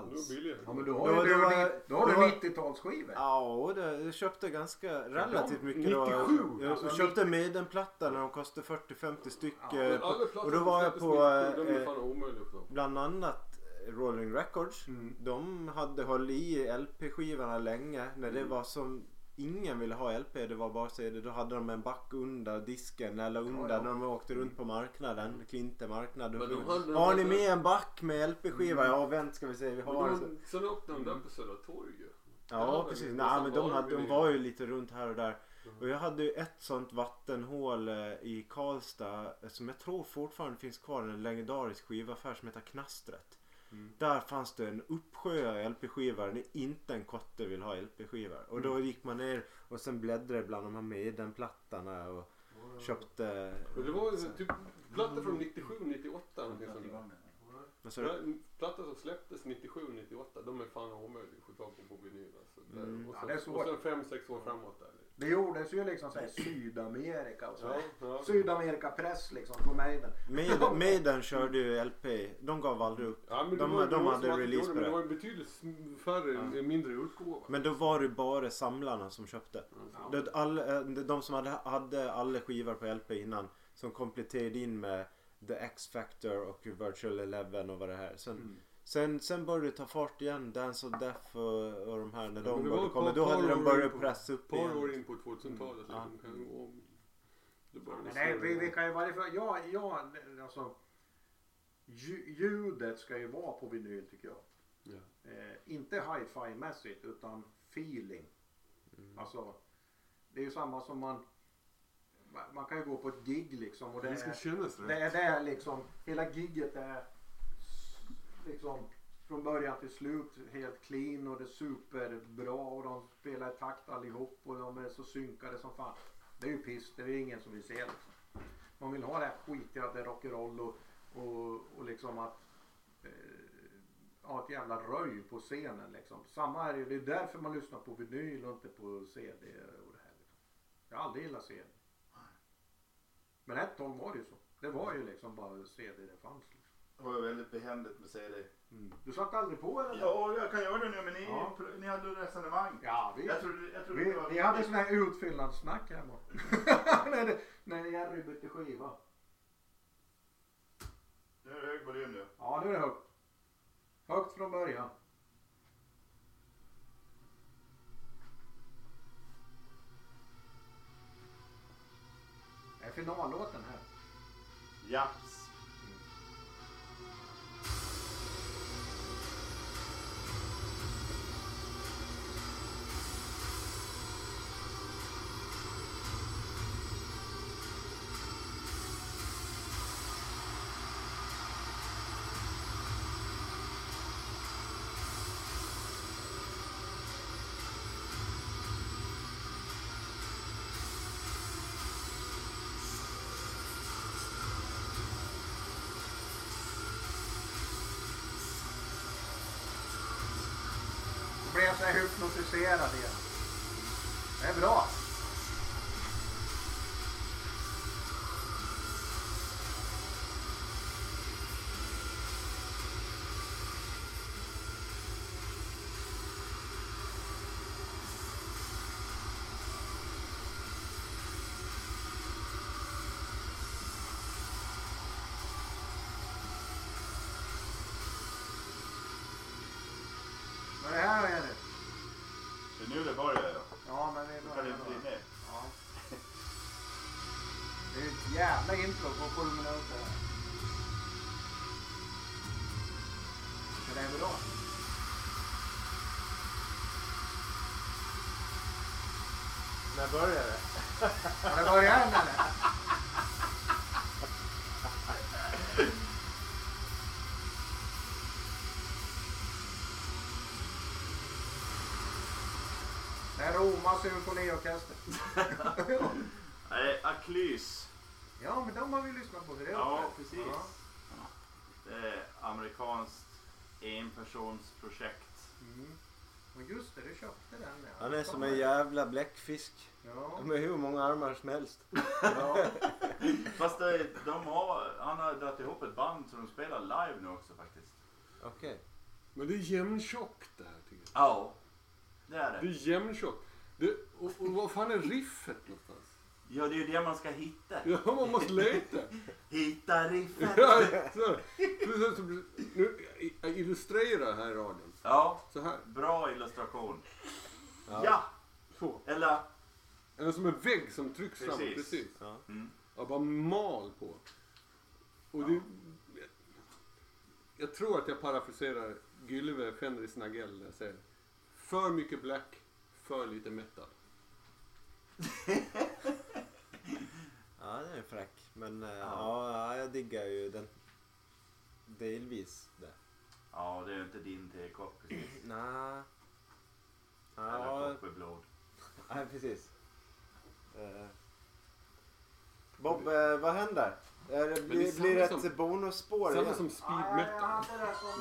Det var alls. billigare. Ja men då har var- du, var- då har du var- 90-talsskivor. Ja, och det, jag köpte ganska relativt mycket 97, då. Jag, alltså jag köpte Maidenplattor när de kostade 40-50 styck. Ja, eh, på- och då var jag på 97, De är eh, bland annat Rolling Records. Mm. De hade hållit i LP-skivorna länge när det var som ingen ville ha LP, det var bara CD. Då hade de en back under disken eller under Ja, ja. när de åkte runt på marknaden, Klinte marknad. Men de hade- Har ni med en back med LP-skiva? Ja, vänt ska vi se, vi Men har. de, sen öppnade de där på Södra Torg ju. Ja, precis. Nej, men de, hade, de var ju lite runt här och där. Och jag hade ju ett sånt vattenhål eh, i Karlstad som jag tror fortfarande finns kvar. En legendarisk skivaffär som heter Knastret. Där fanns det en uppsjö LP-skivor när inte en kotte vill ha LP-skivor. Och då gick man ner och sen bläddrade bland de här Maiden-plattorna och köpte... Men det var ju typ plattor från 97, 98 någonting sånt där. Vad sa du? Ja, Plattor som släpptes 97, 98, de är fan omöjliga att få tag på på vinyl. Alltså. Mm. Och, Ja, sen, det svårt. och sen fem, sex år framåt där. Det gjordes ju liksom såhär Sydamerika och så. Ja, ja. Sydamerika-press liksom på Maiden. Maiden, Maiden körde ju LP. De gav aldrig upp. Ja, De- det var, de det hade release på men det. Det var en betydligt färre, mindre utgåva. Men då var det bara samlarna som köpte. Ja. Det, all, eh, de som hade, hade alla skivor på LP innan som kompletterade in med The X-Factor och Virtual Eleven och vad det här. Sen, Mm. sen, sen började det ta fart igen. Dance of Death och, och de här. När Ja, de började komma. Då hade de börjat pressa upp Ett par år igen. in på 2000-talet Ja. liksom, Men nej, så- vi, vi kan ju varje fall, ja, ja, alltså. lju- Ljudet ska ju vara på vinyl tycker jag. Ja. Eh, inte hi-fi mässigt utan feeling. Mm. Alltså. Det är ju samma som man. Man- kan ju gå på ett gig liksom och det Det ska är, kännas rätt. det är, det är liksom. Hela gigget är liksom från början till slut helt clean och det är superbra och de spelar i takt allihop och de är så synkade som fan. Det är ju piss, det är ingen som vill se liksom. Man vill ha det här skitiga, att det är rock'n'roll och, och, och liksom att eh, ha ett jävla röj på scenen liksom. Samma är det, det är därför man lyssnar på vinyl och inte på CD och det här. Liksom. Jag har aldrig gillat CD. Men ett tag var det ju så. Det var ju liksom bara CD det fanns. Liksom. Det var väldigt behändigt med CD. Du satt aldrig på eller? Ja, jag kan göra det nu men ni, Ja. ni hade ju resonemang. Ja, vi, Jag trodde, jag trodde vi, var... vi hade sån här utfyllnadssnack hemma. när, det- när Jerry bytte skiva. Nu är det hög volym nu. Ja, nu är det högt. Högt från början. Finallåten här. Ja. Musicerad igen. Det intro på sju minuter. här. Men det är bra. När börjar det? När det börjat än eller? Det är Roma symfoniorkester. Nej, Aklys. De har vi lyssnat på. Det är Ja, precis. Ja. Det är amerikanskt enpersonsprojekt. Mm. Men just det, du köpte den. Ja. Han är som en jävla bläckfisk. Ja. Med hur många armar som helst. ja. Fast det, de har, han har dragit ihop ett band så de spelar live nu också faktiskt. Okej. Men det är jämntjockt det här tycker jag. Ja, det är Det det. är jämntjockt. Det, och, och vad fan är riffet någonstans? Ja, det är ju det man ska hitta. Ja, man måste leta. Hitta riffet. Ja, så, så, så, nu, jag illustrerar här i radion. Ja, Så här. bra illustration. Ja. Ja, Så. eller... Eller som en vägg som trycks fram. Precis. Precis. Ja. Mm. Jag bara mal på. Och det, jag tror att jag parafraserar Gylve Fenris Nagell när jag säger för mycket black, för lite metal. ja, den är fräck. Men eh, Ja. ja. jag diggar ju den. Delvis det. Ja, det är ju inte din tekopp precis. Nej. Eller Ja, kopparblod. nej precis. Eh. Bob, eh, vad händer? Är det, det blir, samma blir det som- ett bonusspår Samma igen? som speed metal.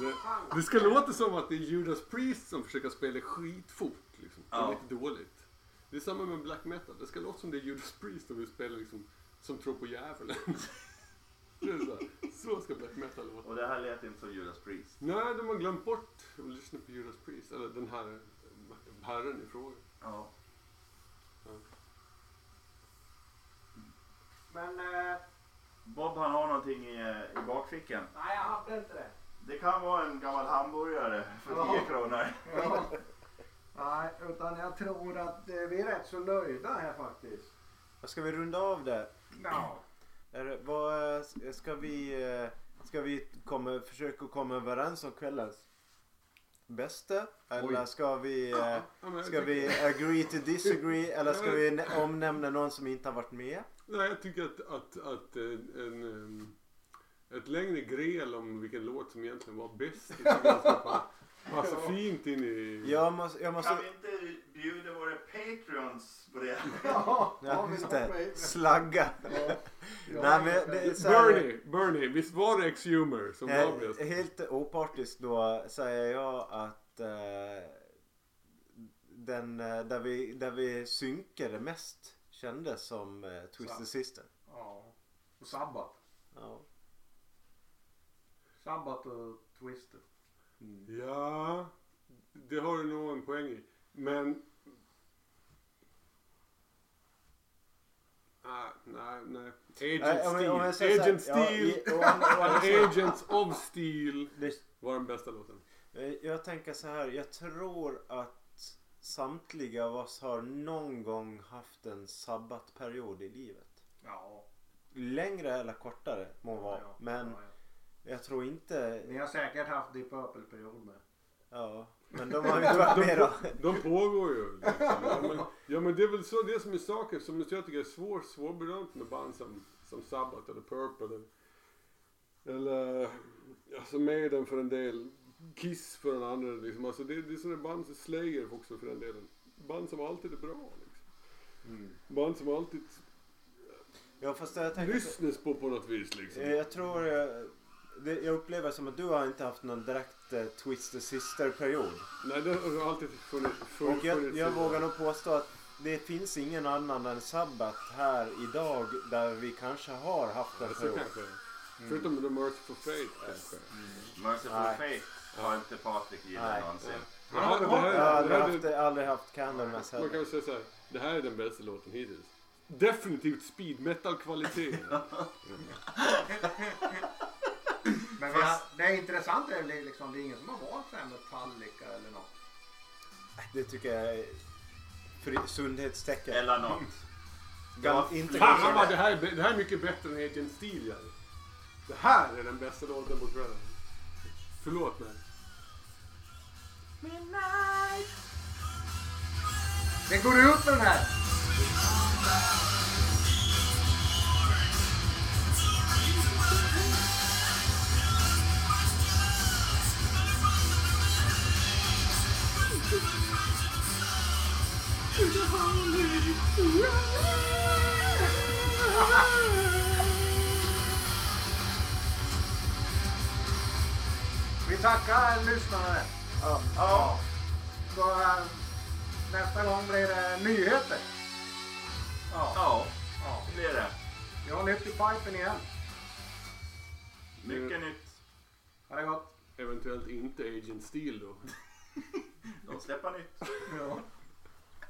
det Det, det ska låta som att det är Judas Priest som försöker spela skitfort. Liksom. Det är Ja. lite dåligt. Det är samma med black metal. Det ska låta som det är Judas Priest som vill spela liksom, som tror på djävulen. Så, ska black metal låta. Och det här lät inte som Judas Priest. Nej, de har glömt bort att lyssna på Judas Priest. Eller den här eh, herren i fråga. Ja. Men eh, Bob han har någonting i, i bakfickan. nej, jag hade inte det. Det kan vara en gammal hamburgare för Ja. 10 kronor. Ja. Nej, utan jag tror att eh, vi är rätt så nöjda här faktiskt. Ska vi runda av det? Det- vad, eh, ska vi, eh, ska vi komma, försöka komma överens om kvällens bästa? Eller ska vi, eh, ska vi agree to disagree? Eller ska vi omnämna någon som inte har varit med? Nej, jag tycker att, att, att eh, en, em, ett längre gräl om vilken låt som egentligen var bäst. pa- Passa fint in i... Jag måste, jag måste Kan vi inte bjuda våra patreons på det? Ja, ja, just det. Slagga. Ja. Nej, men det är så här- Bernie, Bernie, visst var det X-Humor som var bäst? helt opartiskt då säger jag att eh, den eh, där vi, där vi synkade mest kändes som eh, Twisted. Sister. Ja. Och Sabbat. Ja. Sabbat och Twisted. Ja, det har du nog en poäng i. Men... Ah, nej, nej. Agent om jag- säger Steel. så här, Agent ja, Steel. i- sidan- Agents of Steel det- var den bästa låten. Eh, Jag tänker så här, jag tror att samtliga av oss har någon gång haft en sabbatperiod i livet. Ja. Längre eller kortare må vara. ja, Men ja, ja. Jag tror inte... Ni har säkert haft Deep Purple-period med. Ja, men de har ju inte varit med då. De pågår ju. Liksom. Ja, men, ja men det är väl så det som är saken som jag tycker är svår, svårbedömt med band som, som Sabbath eller Purple eller, eller alltså Maiden för en del, Kiss för en annan. Liksom. Alltså det, det är sådana band som Slayer också för den delen. Band som alltid är bra. Liksom. Band som alltid Ja, fast jag tänker... lyssnas på på något vis liksom. Jag tror... eh, det, jag upplever som att du har inte haft någon direkt eh, Twister Sister-period. Nej, det har alltid funnits. funnits Och jag, jag vågar nog påstå att det finns ingen annan än Sabbath här idag där vi kanske har haft en period. kanske. Förutom The Merciful Fate kanske. Merciful Nej. Fate har inte Patrik gillat Nej. någonsin. Det det här, Jag har aldrig det haft, aldrig haft Candlemass Man kan heller. väl säga så här. Det här är den bästa låten hittills. Definitivt speed metal kvalitet. Men har, det intressanta är väl liksom, det är ingen som har valt så här Metallica eller något. Det tycker jag är sundhetstecken. Eller något. Gan, inte Fan vad det här, är, det här är mycket bättre än Agent Steel. Jari. Det här är den bästa låten på kvällen. Förlåt mig. Det går ut med den här. Vi tackar lyssnarna. Ja. Ja. Så nästa gång blir det nyheter. Ja. Ja, ja. det blir det. Vi har nytt i pipen igen. Mycket nytt. Ha det gott. Eventuellt inte Agent Steel då. De släpper nytt. Ja.